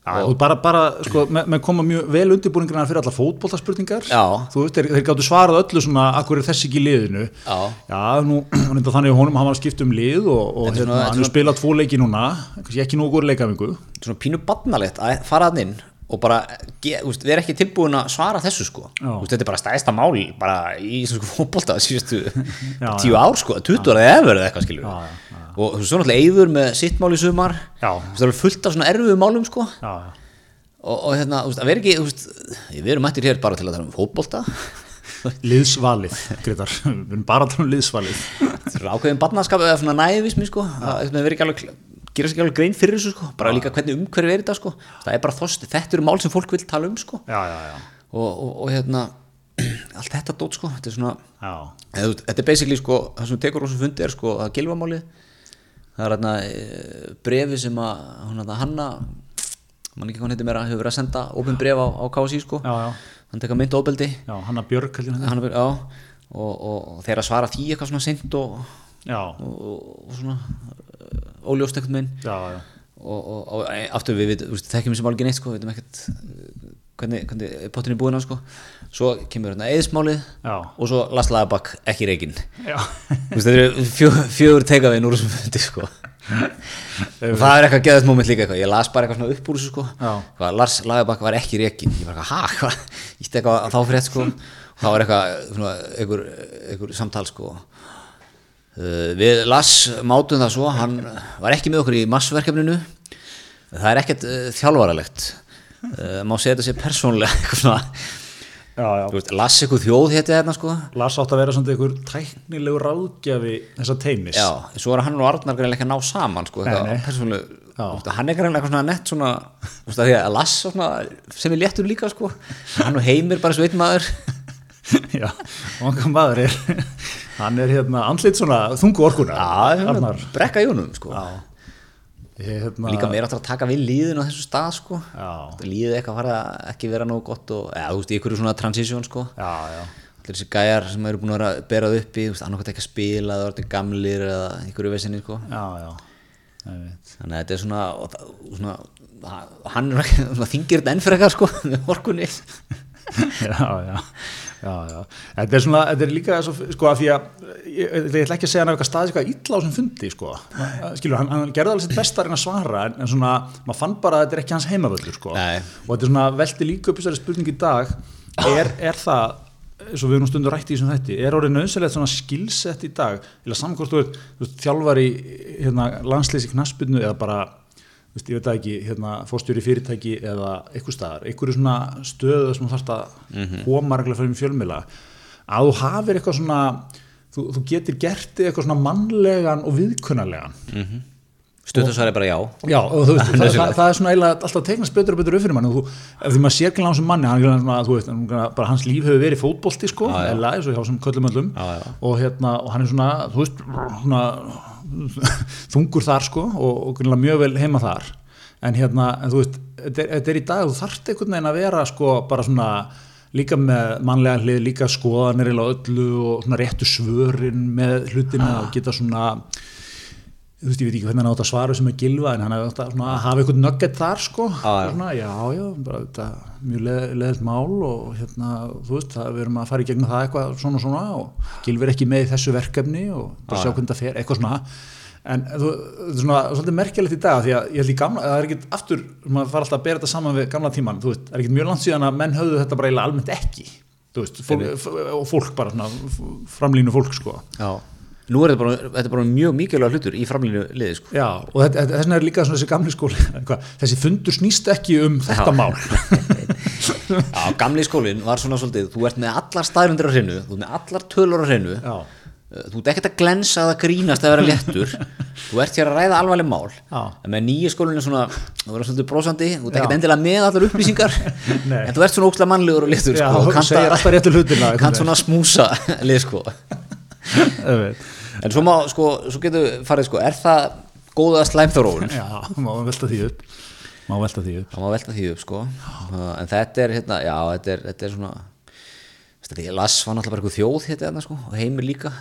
Já, og bara, bara sko, með, með koma mjög vel undirbúningarna fyrir alla fótboltaspurningar Já. þú veist, þeir, þeir gáttu svarað öllu svona akkur er þessi ekki í liðinu Já. nú, [CLEARS THROAT] hann er þannig að honum að skipta um lið og, og er hérna, svona- hann er spilað tvo leiki núna ekki nógu góður leikafingu svona pínu badnalegt að fara hann inn og bara, úst, við erum ekki tilbúin að svara þessu sko, Já. úst, þetta er bara stæðsta mál bara í íslensku fótbolta síðustu [LAUGHS] Já, tíu ár sko, 20 ára eða eða eitthvað skilur Já, já, já. og þú veist, svo náttúrulega eyður með sitt mál í sumar. Já. Það er fullt af svona erfiðu málum sko. Já, já. og, og hérna, þú veist, að vera ekki veist, við erum mættir hér bara til að tala um fótbolta. [LAUGHS] Liðsvalið, Gretar við erum bara að tala um liðsvalið. Er ákveðin barnaskap eða svona nævismi sko. Það er ekki alveg gera sér ekki alveg grein fyrir þessu sko. Bara líka hvernig umhverfi er þetta sko. Það er bara þost, þetta eru mál sem fólk vil tala um sko. Já, já, já, og, og, og hérna [CLEARS THROAT] allt þetta dót sko þetta er svona eða, þetta er basically sko það sem tekur þessu fundi er sko að gilvamálið það er hérna e, brefi sem að hún að hanna mann ekki hvað heitir meira hefur verið að senda opin bref á, á KSI sko. Hann teka mynd ofbeldi. Hanna heldur hann og, og, þeir að svara því eitthvað svona seint og, svona óljóst eitthvað minn og, og, og e, aftur við, við, við þekkjum sem alveg neitt sko, við veitum ekkert uh, hvernig, hvernig pottin er búinn á sko. Svo kemur hérna eðismálið og svo Lars Lagerbakk ekki reygin þetta eru fjö, fjögur teikaðin úr þessum fundi sko. Og það er eitthvað geðast moment líka eitthvað. Ég las bara eitthvað svona upp úr þessu sko. Já. hvað, Lars Lagerbakk var ekki reygin ég var eitthvað, ha, hvað, ítti eitthvað að þá fyrir sko. Og það var eitthvað einhver, einhver samtal sko við Lars mátum það svo hann var ekki með okkur í massverkefninu. Það er ekkert uh, þjálfaralegt. Uh, má segja þetta sé persónlega [LAUGHS] eitthvað svona. Já, já. Veist, Lars eitthvað þjóð hétti hérna sko. Lars átt að vera svona einhver tæknilegu ráðgjafi þessa teimis já, svo er hann og Arnar greinlega ekki að ná saman sko, nei. eitthvað persónlega veist, hann er greinlega eitthvað svona nett svona veist, að að Lars svona, sem er léttur líka sko. Hann og Heimir bara svo einn maður [LAUGHS] já, hann maður er. Hann er hérna andlit svona þungu orkuna. Já, Arnar. brekka í honum sko. Já. Hérna, líka meira áttur að taka við líðin á þessu stað sko. Líðið eitthvað fara ekki vera nógu gott og, eða þú veist, ykkur svona transition sko. Já, já, allir þessi gæjar sem eru búin að vera að berað upp í annarkvæmt ekki að spila, það eru gamlir eða ykkur í vesinni sko. Já, já. Þannig að þetta er svona, svona hann er svona, þingir þetta enn fyrir eitthvað sko, [LAUGHS] með orkunni. [LAUGHS] Já, já, já, já. Þetta er svona, þetta er líka svo, sko að því að ég, ég ætla ekki að segja hann af eitthvað staðis eitthvað illa á sem fundi sko, skilur, hann, hann gerði alveg sitt besta að reyna að svara en, en svona, maður fann bara að þetta er ekki hans heimavöldur sko Nei. og þetta er svona velti líka upp þessari spurning í dag er, er það eins og við erum stundur rætt í þessum þætti er orðið nöðsynlegt svona skilsett í dag eða samkvæmst þú ert þú veist, þjálfari hérna, landslýsi knaspinu eða bara veist, ég veit ekki, hérna, fórstjóri fyrirtæki eða eitthvað staðar, einhverju svona stöðu sem þú þarfst að koma reglega fyrir fjölmila að þú hafir eitthvað svona þú, þú getur gert eitthvað svona mannlegan og viðkunnarlegan. Stuttasvar er bara já. Já, og þú veist, [LAUGHS] það, það, það er svona eiginlega alltaf teiknast betur og betur upp fyrir mann og þú, ef því maður sér ekki lánsum manni, hann, er svona, þú veist, bara hans líf hefur verið fótbolti sko, eða eins og hjá sem köllum öllum. Já, já. og hérna, og hann er svona, þú veist, svona [LAUGHS] þungur þar sko og, og grunlega mjög vel heima þar. En hérna, en þú veist, þetta er, í dag þú þarft einhvern veginn að vera sko bara svona líka með mannlega hlið líka skoðanir eða öllu og svona réttu svörin með hlutina og geta svona þú veist, ég veit ekki hvernig hann átt að svara sem er gilva en hann átt að svona, hafa eitthvað nugget þar sko, já. Svona, já, já, bara þetta mjög leð, leðilt mál og hérna, þú veist, það, við erum að fara í gegnum það eitthvað svona og svona og gilvi er ekki með þessu verkefni og bara Já, sjá já. hvernig það fer, eitthvað svona. En þú, þetta er svona svolítið merkilegt í dag því að ég held í gamla, það er ekkit aftur maður fara alltaf að bera þetta saman við gamla tíman þú veist, það er ekkit mjög langt síðan að menn höfðu þetta bara almennt ekki, þú veist, fólk, og fólk bara svona, framlínu fólk sko. Já nú er þetta bara, þetta er bara mjög mikilvæg hlutur í framlínu liði sko. Já, og þetta- þetta- þess vegna er líka þessi gamli skóli [LAUGHS] þessi fundur snýst ekki um þetta Já. mál. [LAUGHS] Já, gamli skólinn var svona svolítið, þú ert með allar staðrundir á hreinu, þú ert með allar tölur á hreinu, Já, þú ert ekkert að glensa eða grínast að vera léttur, [LAUGHS] þú ert hér að ræða alvarleg mál, Já. en með nýja skólinn er svona, þú verður svolítið brósandi, þú ert ekkert endilega með allar upplýsingar, en þú ert svona ókslega mannlegur og léttur, sko, og þú segir alltaf réttu hlutina, einhvern kannt svona smúsa lið, sko. En svo má, sko, svo getur farið, sko, er það góða slæmþóróun? [LAUGHS] Já, má velta því upp. Má velta því upp. Velta því upp sko. En þetta er hérna, já, þetta er, þetta er svona þetta er, Lass var náttúrulega bara eitthvað þjóð hérna, hérna, sko, og heimir líka.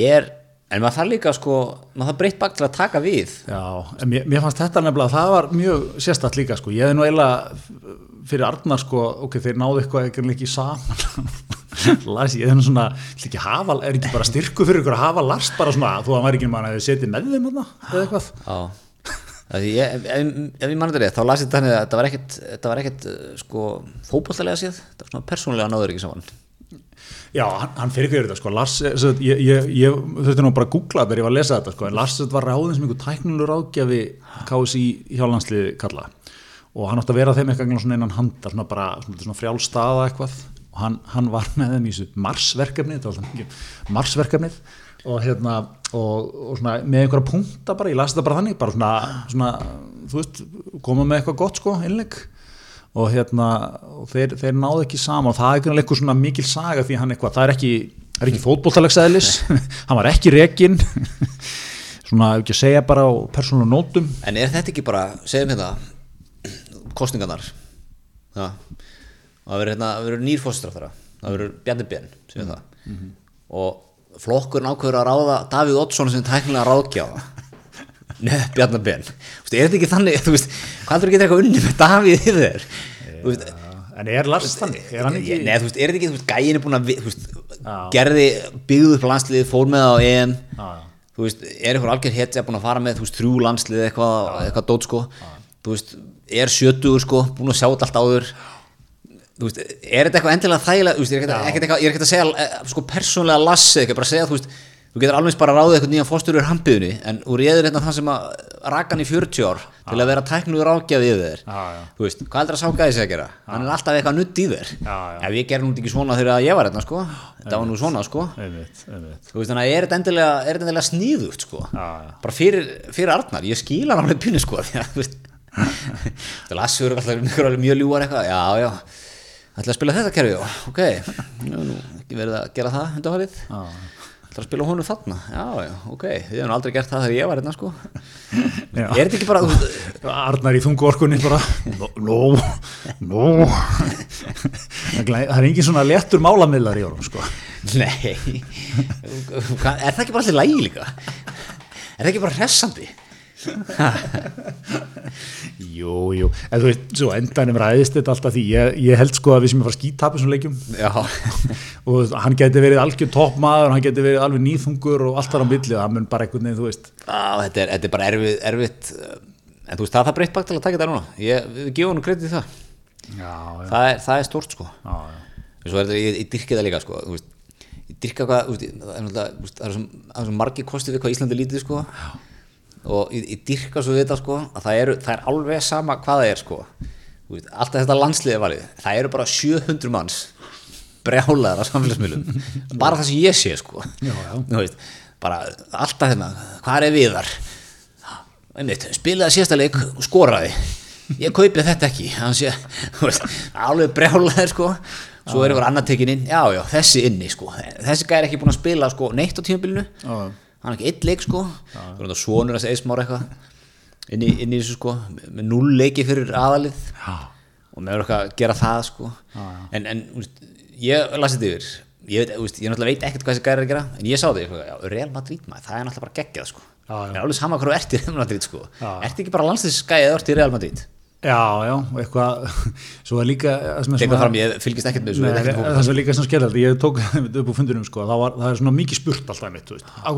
Er, en maður þarf líka sko, maður þarf breytt bak til að taka við. Já, mér, mér fannst þetta nefnilega það var mjög sérstætt líka sko, ég hefði nú eiginlega fyrir Arnar sko, ok, þeir náðu eitthvað ekki saman [LAUGHS] Lars, ég nú svona, ekki hafa er ekki bara styrku fyrir ykkur að hafa Lars bara svona, þú að maður ekki mann að þið setið með þeim eða eitthvað? Ég, ef, ef, ég mann þetta rétt, þá las ég þetta þannig að þetta var ekkert, þetta var ekkert uh, sko, fótbolllega séð, þetta var svona persónulega náður ekki saman. Já, hann, hann fyrir ykkur þetta sko, Lars, eh, ég, ég, ég þurfti nú bara að googla þegar ég var að lesa þetta sko, en Lars var ráðin sem einhver tæknilegur ráðgjafi KSI hjálplandsliði kalla og hann átti að vera þeim eitthvað innan handar, svona bara svona frjálstaða eitthvað og hann, hann var með þeim í þessu Mars-verkefni, þetta var alltaf mikið Mars-verkefnið og hérna og, og svona með einhverja punkta bara, ég las þetta bara þannig, bara svona, svona þú veist, koma með eitthvað gott sko, innlegg. Og hérna og þeir, þeir náðu ekki saman. Og það er ekki eitthvað svona mikil saga því hann eitthvað, það er ekki, það er ekki fótboltalegsæðlis [LAUGHS] hann var ekki rekin [LAUGHS] svona ekki að segja bara á persónulega nótum. En er þetta ekki bara, segjum hérna kostningarnar ja. Það verður hérna, nýr fórstráþara það verður Bjarni sem við það. og flokkurinn ákveður að ráða Davíð Oddsson sem tæknilega ráðgjáða [LAUGHS] Nei, Bjarni Þú veist, er þetta ekki þannig, þú veist, hvað heldur getur eitthvað unni með Davíð yfir þér? Þú veist, en er Lars þannig? Er hann ekki? Þú veist, er þetta ekki, þú veist, gæin er búin að þú veist, gerði, byggðu upp landsliðið, fór með á EM. Þú veist, er einhver algjör hetja búin að fara með, þú veist, þrjú landslið eitthvað, eitthvað dót sko, þú veist, er sjötugur sko, búin að sjá þetta allt áður. þú veist, er þetta eitthvað endilega þægilega, þú veist, ég er ekkert er að segja eh, sko persónlega lassi, ekki bara að segja, þú veist þú getur alveg bara ráðið eitthvað nýjan fórsturur hampiðunni, en úr ég er hérna þann sem að raka hann í 40 ár til að vera tæknuður ágjafi yfir þér. Já, já. þú veist, hvað heldur að sá gæði sig að gera? Hann er alltaf eitthvað nutt í þér. Já, já. ef ég gerði nú ekki svona þegar ég var hérna sko. Þetta var nú svona sko. Einmitt, einmitt. Þú veist, þannig að er þetta endilega, er endilega sníðugt sko. Já, já. bara fyrir, fyrir Arnar. Ég skíla hann alveg pínu sko að, [LAUGHS] það alveg mjög ljúar eitthvað, já, já ætla að spila þetta kerfi, ok. Já, nú, ekki verið að gera það undanfarið? Já. ætla að spila honum þarna, já, já, ok. Við hefum aldrei gert það þegar ég var hérna sko. Já. er þetta ekki bara, Arnar í þungu orkunni bara no, no það það er engin svona léttur málamiðlar í orðum sko. Nei. Er það ekki bara allir lægi líka? Er það ekki bara hressandi [LAUGHS] Jú, jú, en þú veist, svo endanum ræðist þetta alltaf því, ég, ég held sko að við sem er að skítapa þessum leikjum. [LAUGHS] Og hann geti verið algjör toppmaður, hann geti verið alveg nýþungur og allt þar á milli, það mun bara einhvern veginn, þú veist. Á, þetta, er, þetta er bara erfitt, erfitt uh, en þú veist það er það breytt bakt til að taka þetta núna. Ég, við gefum hann kredit í það. Já, já, það er, það er stórt sko. Já, svo er þetta, ég, ég dyrki það líka sko. Þú veist, ég dyrka hvað það er náttúrulega, þú veist, það er svo, það er svo margi kostið við hvað Íslandi lítið sko og ég, ég dyrka svo við þetta sko að það, eru, það er alveg sama hvað það er sko. Veist, alltaf þetta landsliði valið. Það eru bara 700 manns brjálaðar á samfélagsmiðlum. Bara það sem ég sé sko. Já, já. Veist, bara alltaf hérna hvað er viðar? Einmitt, spilaði síðasta leik og skoraði. Ég kaupið þetta ekki sé, veist, alveg brjálaðir sko. Svo er ykkur annar tekin inn. Já já, þessi inni sko. Þessi gæði er ekki búin að spila sko neitt á tímabilinu. Já. Hann er ekki eitt leik sko. Þetta svonur að segja eismára eitthvað inn í, inn í þessu sko með null leiki fyrir aðalið Já. og með eitthvað að gera það sko. En, en þú veist, ég lasi þetta yfir. Ég, veit, þú veist, ég náttúrulega veit ekkert hvað þessi gæri er að gera en ég sá já, Real Madrid maður, það er náttúrulega bara geggjað sko. Það er alveg sama hvað þú ert í Real Madrid sko. Ert ekki bara landsliðsskæðið eða ert í Real Madrid Já, já, eitthvað, [LAUGHS] svo er líka svona- fram, ég fylgist ekkert með þessu það er líka svona skerðald, ég tók [LAUGHS] upp á fundunum sko, það, var, það er svona mikið spurt alltaf mitt,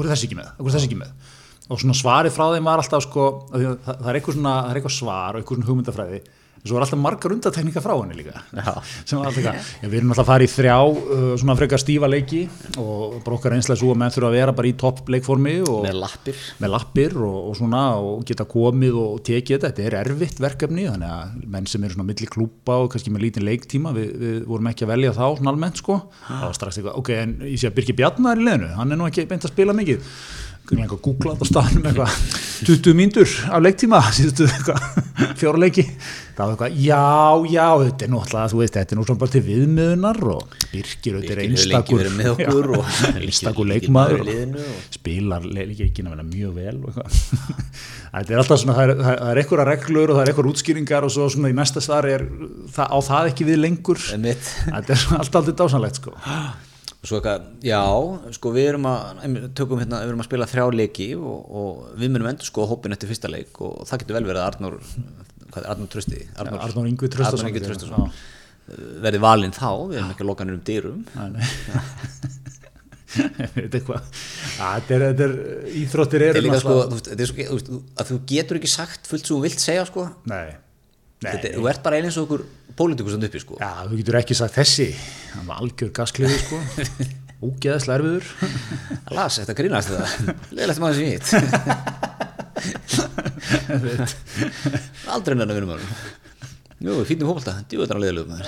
er þessi ekki með, er þessi ekki með? Og svona svarið frá þeim var alltaf sko, það, það er eitthvað svona, það er eitthvað svar og eitthvað svona hugmyndafræði en svo er alltaf margar undatekningar frá henni líka. [LAUGHS] Sem var alltaf já, við erum alltaf að fara í þrjá uh, svona frekar stífa leiki og bara okkar einslega svo að menn þurfa að vera bara í topp leikformi og með lappir. með lappir og, og svona og geta komið og tekið þetta, þetta er erfitt verkefni þannig að menn sem eru svona milli klúpa og kannski með lítinn leiktíma, við, við vorum ekki að velja þá svona almennt sko, þá var strax eitthvað ok, en ég sé að Birgir Bjarnar er í leðinu hann er nú ekki beint að spila mikið einhver googlað á staðnum eitthvað. 20 mínútur af leiktíma síðustu eitthvað fjóra leiki það var eitthvað, já, já, þetta er alltaf þú veist, þetta er nú svona bara til viðmiðunar og Birgir, þetta er Birkir einstakur [LAUGHS] einstakur leikmaður spilar leikin að vera mjög vel [LAUGHS] þetta er alltaf svona það er, er- er einhverja reglur og það er einhverja útskýringar og svo svona í næsta svar er það, á það ekki við lengur? Þetta er alltaf aldrei dásanlegt sko [GASPS] og svo eitthvað, já, sko við erum að tökum hérna, við erum að spila þrjá leiki og, og við munum endur sko hópin eftir fyrsta leik og það getur vel verið að Arnór hvað er Arnór Trösti? Arnór Ingvi Traustason. Arnór Ingvi Traustason verði valinn þá, við erum ekki lokanir um dyrum [LAUGHS] þetta er hvað Að þetta er, er íþróttir eru þú að getur ekki sagt fullt sem þú vilt segja sko nei, nei. þetta, þú ert bara eins og okkur pólitíkus uppi sko. Já, þú getur ekki sagt þessi. Hann var algjör gaskliði sko. [LAUGHS] Ógeðslega erfiður. Las, þetta grínast það leðilegt maður sem ég hitt. [LAUGHS] Aldrei nennan vinum maður jú, fínum hópalta, djú, þetta er leðilegt maður.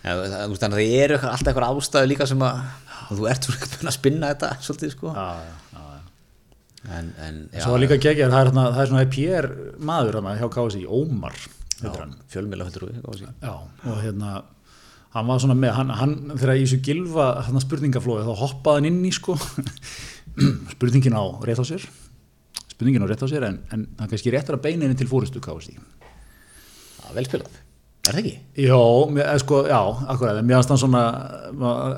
Já, þannig að það eru alltaf eitthvað ástæðu líka sem að þú ert svona að spinna þetta svolítið sko. Já, já, en, en já, Svo líka geggjað, það er, það er svona PR maður þarna hjá KSI, Ómar og Já, og hérna hann var svona með, hann, hann þegar í þessu gilva hann spurningaflóði þá hoppaði hann inn í sko [CLEARS THROAT] spurningin á rétt á sér spurningin á rétt á sér en, en hann kannski réttar að beina henni til fórustu KSI vel spilað, er það ekki? Jó, eða sko, já, akkurat svona,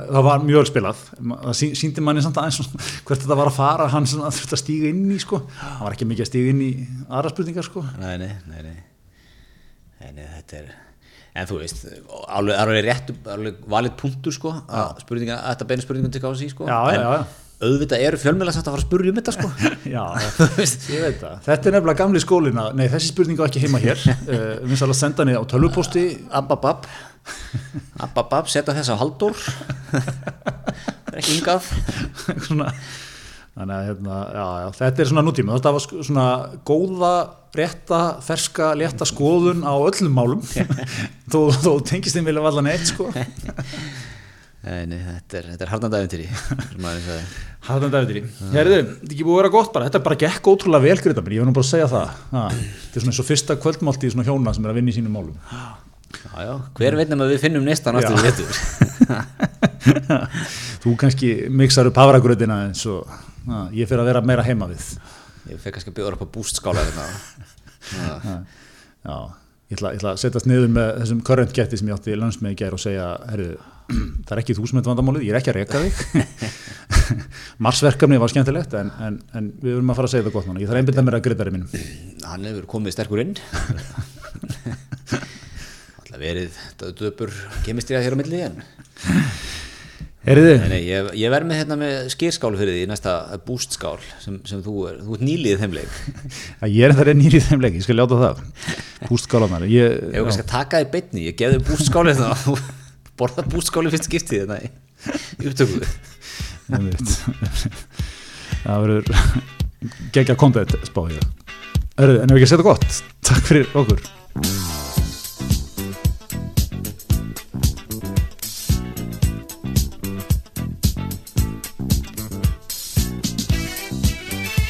það var mjög spilað, það sí- sýndi manni samt aðeins [LAUGHS] hvert þetta var að fara, hann þurfti að stíga inn í sko, hann var ekki mikið að stíga inn í aðra spurningar sko. Nei, nei, nei, nei. Nei, nei þetta er en þú veist, alveg, alveg rétt alveg valið punktur sko að spurninga, að þetta beina spurningum til kási sko. Já, en já, já. auðvitað eru fjölmjöla samt að fara að spurja um þetta sko. [LAUGHS] [LAUGHS] Það. Þetta er nefnilega gamli skólin að, nei þessi spurning á ekki heima hér, uh, [LAUGHS] við minnst alveg að senda henni á tölvupósti, Abbabab Abbabab, setja þess á haldur það er ekki yngað svona, þannig að hérna, já, já, þetta er svona nútíma, þetta var svona góða, rétta, ferska, létta skoðun á öllum málum, [LAUGHS] þó, þó tengist þeim vilja vallan eitt sko. [LAUGHS] Nei, þetta er, þetta er Davidri. Hérðu, þetta er ekki búið að vera gott bara, þetta er bara gekk ótrúlega vel grita mér, ég var nú bara að segja það. Ha, þetta er svona eins og fyrsta kvöldmálti í svona hjóna sem er að vinna í sínum málum. Já, já, hver veit nema við finnum næstan aftur við vetur? [LAUGHS] Þú kannski mixar upp hafragröðina eins og ha, ég fyrir að vera meira heima við. Ég fekk kannski að bjóða upp á bústskála hérna. [LAUGHS] Já. Ég ætla, ég ætla að setjast niður með þessum current geti sem ég átti í gær og segja, herru, [CLEARS THROAT] það er ekki þú sem þetta vandamálið, ég er ekki að reka þig [LAUGHS] Marsverkefni var skemmtilegt en, en, en við erum að fara að segja það gott núna ég þarf að einbyrða mér að grittari mínum hann hefur komið sterkur inn [LAUGHS] alltaf verið döpur kemistrið hér á milli en Heyriði, Nei, nei, ég, ég verð með hérna með skýrskál fyrir því, næsta bústskál sem, sem þú er, þú ert nýlið þeim leik að ég er það er nýrið þeim leik ég skal ljáta það. Pústskálanar ég, Ef þú kannski að taka þig beinni, ég þannig að þú borðað bústskálið fyrst skiptið þetta í í upptöku. Einmitt. það verður gegja kontent spá ég. Erðu, en ef ekki að setja gott takk fyrir okkur